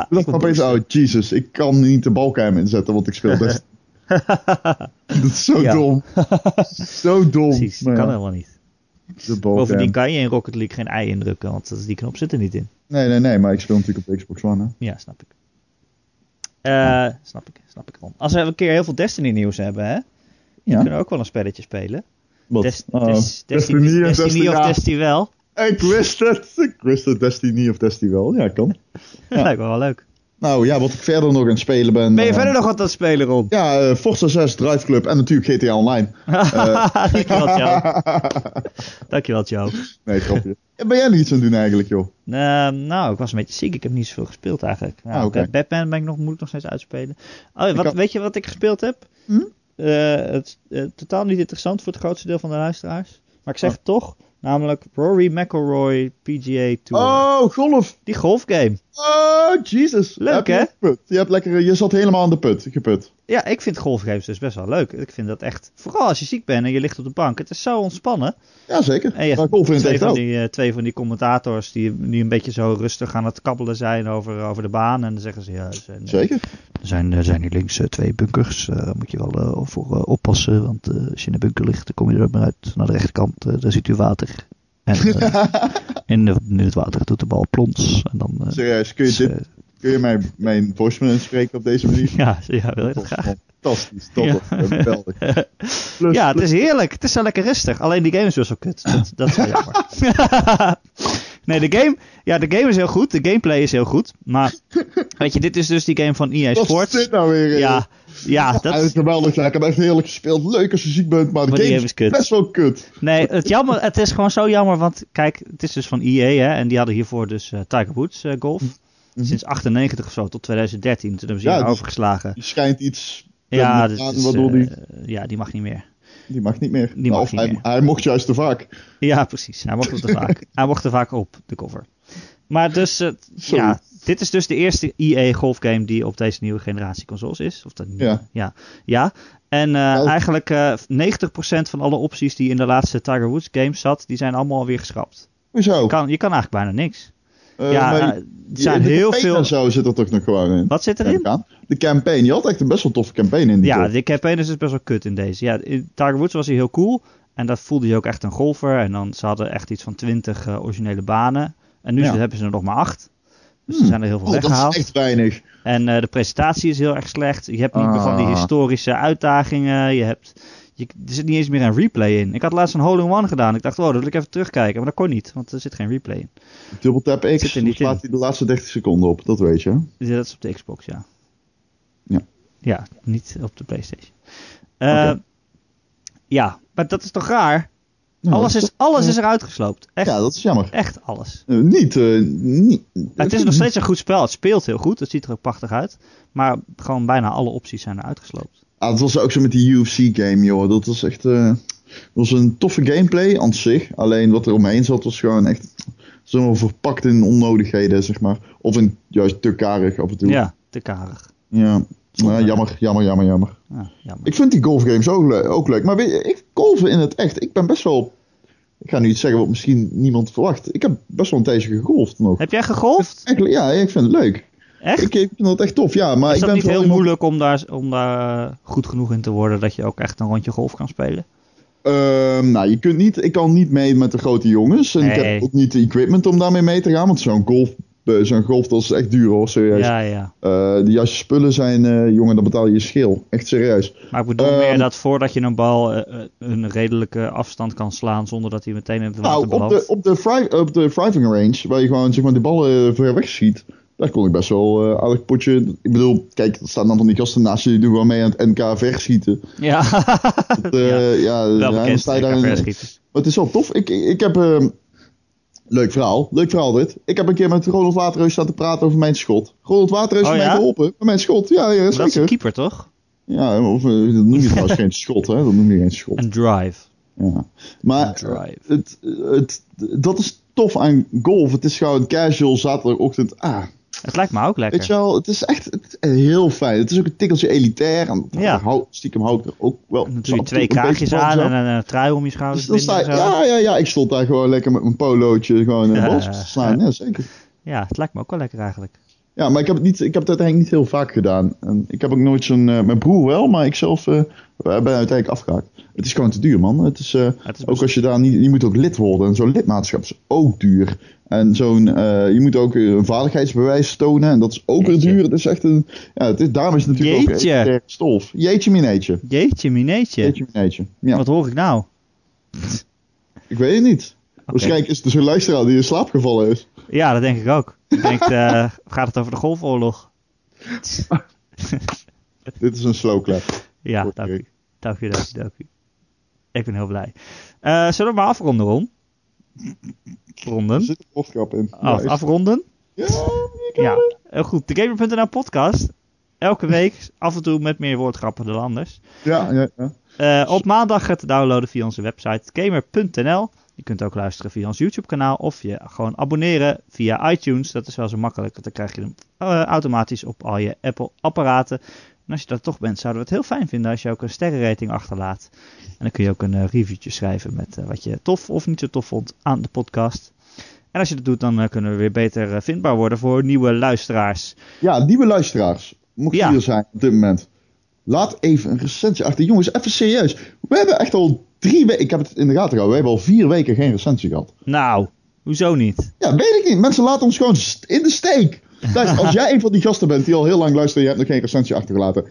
dacht opeens, oh Jesus, ik kan niet de balcam inzetten, want ik speel best. dat is zo Ja. dom. zo dom. Precies, dat kan helemaal niet. de. Bovendien kan je in Rocket League geen ei indrukken, want die knop zit er niet in. Nee, nee, nee, maar ik speel natuurlijk op Xbox One. Hè. Ja, snap ik. Eh, snap ik, snap ik. Als we een keer heel veel Destiny nieuws hebben, hè? Ja, kunnen we ook wel een spelletje spelen. Des- Oh, des- Destiny, Destiny of Destiny Destiny, of. Destiny wel. Ik wist het. Ik wist het. Destiny of Destiny wel. Ja, kan. Ja. Lijkt me wel leuk. Nou ja, wat ik verder nog aan het spelen ben. Ben je eh, verder nog wat aan het spelen? Ja, eh, Forza 6, Drive Club en natuurlijk GTA Online. Dankjewel, Joe. Dankjewel, Joe. Nee, grapje. Ben jij nog iets aan het doen eigenlijk, joh? Nou, ik was een beetje ziek. Ik heb niet zoveel gespeeld eigenlijk. Ja, Ah. Batman ben ik nog, moet ik nog steeds uitspelen. Oh, wat, Weet je wat ik gespeeld heb? Hm? Eh, het eh, totaal niet interessant voor het grootste deel van de luisteraars. Maar ik zeg Oh. het toch. Namelijk Rory McIlroy PGA Tour. Oh, golf! Die golfgame. Oh, Jesus. Leuk, je hè? Je, hebt lekker, je zat helemaal aan de put, geput. Ja, ik vind golfgames dus best wel leuk. Ik vind dat echt, vooral als je ziek bent en je ligt op de bank. Het is zo ontspannen. Ja, zeker. En je golf in twee, van ook. die, eh, twee van die commentators die, die een beetje zo rustig aan het kabbelen zijn over, over de baan. En dan zeggen ze, ja, zijn, eh, Zeker. er zijn, er zijn hier links eh, twee bunkers. eh, Daar moet je wel eh, voor eh, oppassen. Want eh, als je in de bunker ligt, dan kom je er ook maar uit. Naar de rechterkant, eh, daar ziet u water. En eh, in, de- in het water doet de bal plons. En dan, eh, Serieus, kun je, is, dit, eh, kun je mijn, mijn voicemail inspreken op deze manier? ja, ja, wil je dat graag? Fantastisch, top. Ja. Geweldig. Ja, het is heerlijk. Het is zo lekker rustig. Alleen die game is wel zo kut. Dat, dat is wel jammer. nee, de game, ja, de game is heel goed. De gameplay is heel goed. Maar weet je, dit is dus die game van EA Wat is Sports. dit nou weer? eh? Ja, ja, dat is geweldig. Ja, ik heb echt heerlijk gespeeld. Leuk als je ziek bent, maar de Maar die game game is kut. best wel kut. Nee, het, jammer, het is gewoon zo jammer, want kijk, het is dus van EA, hè, en die hadden hiervoor dus eh, Tiger Woods eh, golf. Mhm. Sinds 98 of zo tot 2013, toen hebben ze Ja, hier dus- overgeslagen. Die schijnt iets... Ja, te dus, dus, eh, die, ja, die mag niet meer. Die mag niet meer. die Nou, mag niet hij, meer. hij mocht juist te vaak. Ja, precies. Hij mocht er vaak. Hij mocht er vaak op, de cover. Maar dus, eh, ja, dit is dus de eerste EA golfgame die op deze nieuwe generatie consoles is. Of dat, Ja. ja. Ja. En eh, Nou. eigenlijk eh 90% van alle opties die in de laatste Tiger Woods games zat, die zijn allemaal alweer geschrapt. Hoezo? Je kan, je kan eigenlijk bijna niks. Eh, ja, maar er zijn de heel veel... en zo zit er toch nog gewoon in. Wat zit erin? aan. De campaign. Je had echt een best wel toffe campaign in die Ja, de campaign is dus best wel kut in deze. Ja, in Tiger Woods was hij heel cool. En dat voelde je ook echt een golfer. En dan, ze hadden echt iets van 20 eh, originele banen. En nu Ja. hebben ze er nog maar acht. Dus er Hmm. zijn er heel veel Oh, dat weggehaald. is echt weinig. En eh, de presentatie is heel erg slecht. Je hebt niet meer van die Ah. historische uitdagingen. Je hebt, je, er zit niet eens meer een replay in. Ik had laatst een hole-in-one gedaan. Ik dacht, oh, dat wil ik even terugkijken. Maar dat kon niet, want er zit geen replay in. Dubbel tap X, Zit er niet slaat in. hij de laatste 30 seconden op. Dat weet je. dat is op de Xbox, ja. Ja. Ja, niet op de PlayStation. Eh. Ja, maar dat is toch raar? Nou, alles is, alles is eruit gesloopt. Echt, Ja, dat is jammer. echt alles. Eh, niet, eh, niet. Het is nog steeds een goed spel. Het speelt heel goed. Het ziet er ook prachtig uit. Maar gewoon bijna alle opties zijn eruit gesloopt. Ah, het was ook zo met die UFC-game, joh. Dat was echt. dat was een toffe gameplay aan zich. Alleen wat er omheen zat, was gewoon echt. Zo verpakt in onnodigheden, zeg maar. Of in juist te karig af en toe. Ja, te karig. Ja. Nou, jammer, jammer, jammer, jammer. Ja, jammer. Ik vind die golfgames ook, le- ook leuk. Maar weet je, ik golven in het echt. Ik ben best wel. Ik ga nu iets zeggen wat misschien niemand verwacht. Ik heb best wel een tijdje gegolfd nog. Heb jij gegolfd? Ja, ik vind het leuk. Echt? Ik, ik vind dat echt tof, ja. Maar is ik ben niet heel iemand- moeilijk om daar, om daar eh, goed genoeg in te worden dat je ook echt een rondje golf kan spelen? Ehm, nou, je kunt niet, ik kan niet mee met de grote jongens. En ik heb ook niet de equipment om daarmee mee te gaan. Want zo'n golf, eh, zo'n golf dat is echt duur hoor, serieus. Ja, ja. Eh, de juiste spullen zijn, eh, jongen, dan betaal je je schil. Echt serieus. Maar ik bedoel Ehm, meer dat voordat je een bal eh, eh, een redelijke afstand kan slaan zonder dat hij meteen in het water Nou, op de, op, de op de driving range, waar je gewoon zeg maar, die ballen eh, ver weg schiet. Daar kon ik best wel eh aardig potje. Ik bedoel, kijk, er staan dan van die gasten naast je, die doen gewoon mee aan het NK verschieten. Ja, Dat, eh, ja, ja, wel dan sta je daar in-. Maar het is wel tof. Ik, ik, ik heb. ehm, leuk verhaal. Leuk verhaal dit. Ik heb een keer met Ronald Waterreus staan te praten over mijn schot. Ronald Waterreus Oh, heeft ja? mij geholpen met mijn schot. Ja, ja Maar dat is een zeker. keeper, toch? Ja, of, eh, dat noem je trouwens geen schot, hè? Dat noem je geen schot. Een drive. Ja. Maar drive. het, het, dat is tof aan golf. Het is gewoon casual zaterdagochtend. Ah, Het lijkt me ook lekker. weet je wel, het is echt het is heel fijn. Het is ook een tikkeltje elitair. En Ja. hou- stiekem hou ik er ook wel. Dan doe je en twee kraagjes aan en een, trui om je schouders. Dus sta en ja, ja, ja, ik stond daar gewoon lekker met mijn polootje gewoon een bal te slaan. Ja, zeker. Ja, het lijkt me ook wel lekker eigenlijk. Ja, maar ik heb het, niet, ik heb het uiteindelijk niet heel vaak gedaan. En ik heb ook nooit zo'n... eh, mijn broer wel, maar ik zelf eh, ben uiteindelijk afgehaakt. Het is gewoon te duur, man. Het is, eh, Het is ook als je daar niet... Je moet ook lid worden. En zo'n lidmaatschap is ook duur. En zo'n... je moet ook een vaardigheidsbewijs tonen. En dat is ook weer duur. Het is echt een... Ja, het is, daarom is het natuurlijk Jeetje. ook echt stof. Jeetje mineetje. Jeetje, mineetje. Jeetje mineetje. Ja, Wat hoor ik nou? ik weet het niet. Waarschijnlijk is het dus een luisteraar die in slaap gevallen is. Ja, dat denk ik ook. Ik denk, eh, gaat het over de golfoorlog? Dit is een slow clap. Ja, dank u. Dank u, dank u, dank u. Ik ben heel blij. Eh, zullen we maar afronden, Ron? Er Ronden? zit een postgrap in. Af, Ja, afronden? Ja, Ja, heel goed. De Gamer.nl podcast. Elke week, af en toe met meer woordgrappen dan anders. ja, ja. ja. Eh, op maandag te downloaden via onze website gamer.nl. Je kunt ook luisteren via ons YouTube kanaal of je gewoon abonneren via iTunes. Dat is wel zo makkelijk, dan krijg je hem eh, automatisch op al je Apple apparaten. En als je dat toch bent, zouden we het heel fijn vinden als je ook een sterrenrating achterlaat. En dan kun je ook een eh, reviewtje schrijven met eh, wat je tof of niet zo tof vond aan de podcast. En als je dat doet, dan kunnen we weer beter vindbaar worden voor nieuwe luisteraars. Ja, nieuwe luisteraars. Mocht Ja. je er zijn op dit moment. Laat even een recensie achter. Jongens, even serieus. We hebben echt al drie weken. Ik heb het in de gaten gehouden. We hebben al vier weken geen recensie gehad. Nou, hoezo niet? Ja, weet ik niet. Mensen laten ons gewoon in de steek. Luister, als jij een van die gasten bent die al heel lang luistert en je hebt nog geen recensie achtergelaten.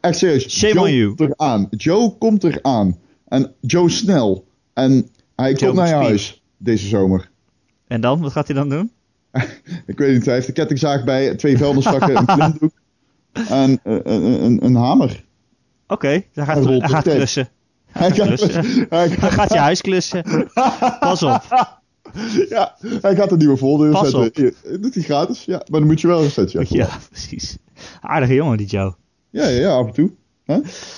Echt serieus. Shame Joe on you. komt eraan. Joe komt eraan. En Joe snel. En hij Joe komt naar je huis deze zomer. En dan, wat gaat hij dan doen? Ik weet niet, hij heeft een kettingzaag bij, twee vuilniszakken, een klimdoek en eh, een, een, een hamer. Oké, dan gaat Hij gaat de klussen. Hij gaat, klussen. hij gaat, gaat je huis klussen. Pas op. ja, hij gaat een nieuwe voordeur Pas zetten. op. Doet hij gratis, ja. Maar dan moet je wel een recensie Ja, achterlaten. precies. Aardige jongen, die Joe. Ja, ja, ja, af en toe.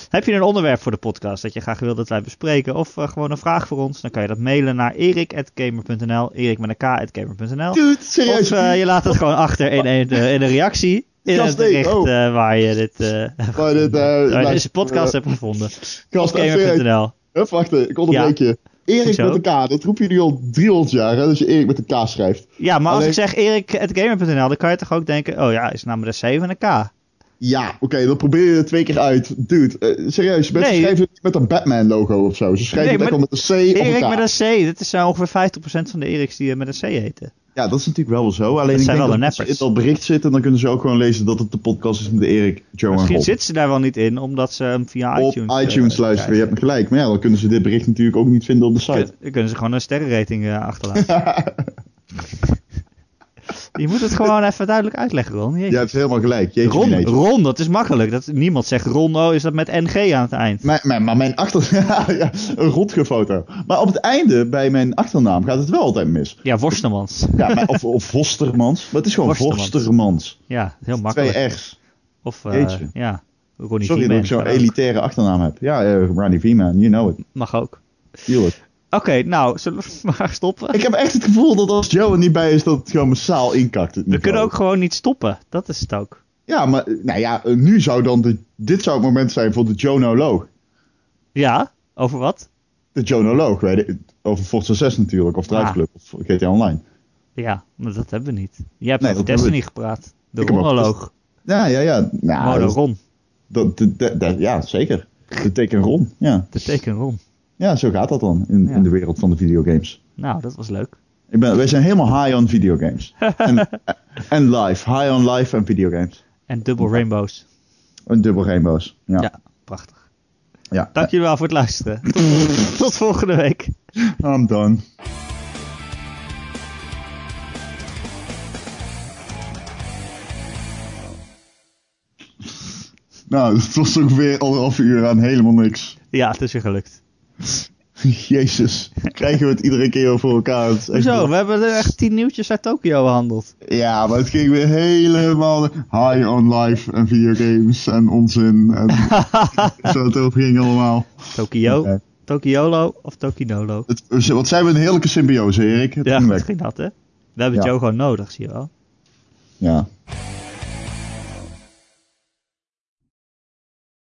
Heb je een onderwerp voor de podcast dat je graag wil dat wij bespreken? Of eh, gewoon een vraag voor ons? Dan kan je dat mailen naar erik.gamer.nl. Erik met een k.gamer.nl. Of eh, je laat het gewoon achter in eh, in een reactie. In Gast, het oh. eh, waar je dit, eh, Maar dit, eh, waar deze podcast hebt gevonden. Gast, even serieus. Gamer.nl. Hup, wacht, ik onderbreek je. Erik Zo. met een K, dat roepen jullie al 300 jaar, hè, dat je Erik met een K schrijft. Ja, maar als ik zeg erik.gamer.nl, dan kan je toch ook denken, oh ja, is namelijk de C van een K. Ja, oké, dan probeer je het twee keer uit. Dude, serieus, mensen Nee. schrijven het met een Batman-logo of zo. Ze schrijven Nee, het echt met een C of Erik een K. met een C, dat is uh, ongeveer 50% van de Eriks die met een C heten. Ja, dat is natuurlijk wel zo. Alleen zijn denk wel dat als ze in dat bericht zitten, dan kunnen ze ook gewoon lezen dat het de podcast is met Erik, Joe en Misschien Rob. zitten ze daar wel niet in, omdat ze hem via Op iTunes... iTunes, eh, luisteren, je hebt me gelijk. Maar ja, dan kunnen ze dit bericht natuurlijk ook niet vinden op de site. Dan kunnen ze gewoon een sterrenrating eh, achterlaten. je moet het gewoon even duidelijk uitleggen, Ron. Jeetje. Je hebt helemaal gelijk. Jeetje, Ron. Ron, dat is makkelijk. Dat, niemand zegt Ron, oh, is dat met NG aan het eind? Maar, maar, maar mijn achter... ja, een rotgefoto. Maar op het einde, bij mijn achternaam, gaat het wel altijd mis. Ja, Worstemans. Ja, maar, of, of Vostermans. Maar het is gewoon. Vostermans. Ja, heel Twee makkelijk. R's. Of, eh, ja, Ronnie Sorry dat ik zo'n elitaire achternaam heb. Ja, eh, Ronnie V-Man, you know it. Mag ook. Tuurlijk. Oké, nou, zullen we maar stoppen? Ik heb echt het gevoel dat als Joe er niet bij is, dat het gewoon massaal inkakt. We kunnen ook gewoon niet stoppen. Dat is het ook. Ja, maar nou ja, nu zou dan de, dit zou het moment zijn voor de Jonoloog. Ja, over wat? De Jonoloog, weet je, over Forza 6 natuurlijk, of Drive Ah. Club, of GTA Online. Ja, maar dat hebben we niet. Jij hebt Nee, over Destiny gepraat. De Ronoloog. Ja, ja, ja. Nou, Mono dat- Ron. dat, dat, dat- dat- ja, zeker. De teken Ron. Ja. De teken Ron. Ja, zo gaat dat dan in, Ja. in de wereld van de videogames. Nou, dat was leuk. Ik ben, wij zijn helemaal high on videogames. en, en live. High on live en videogames. En dubbel rainbows. Een dubbel rainbows. Ja. Ja, prachtig. ja. Dank jullie wel voor het luisteren. Tot volgende week. I'm done. Nou, het was ongeveer anderhalf uur aan helemaal niks. Ja, het is weer gelukt. Jezus, krijgen we het iedere keer over elkaar? Het Zo, we hebben er echt tien nieuwtjes uit Tokio behandeld. Ja, maar het ging weer helemaal high on life en videogames en onzin. En zo het over ging allemaal. Tokio, Ja. Tokiolo of Tokinolo. Het, wat zijn we een heerlijke symbiose, Erik? Het Ja, ging dat weg. ging dat, hè? We hebben Ja. Joe gewoon nodig, zie je wel. Ja.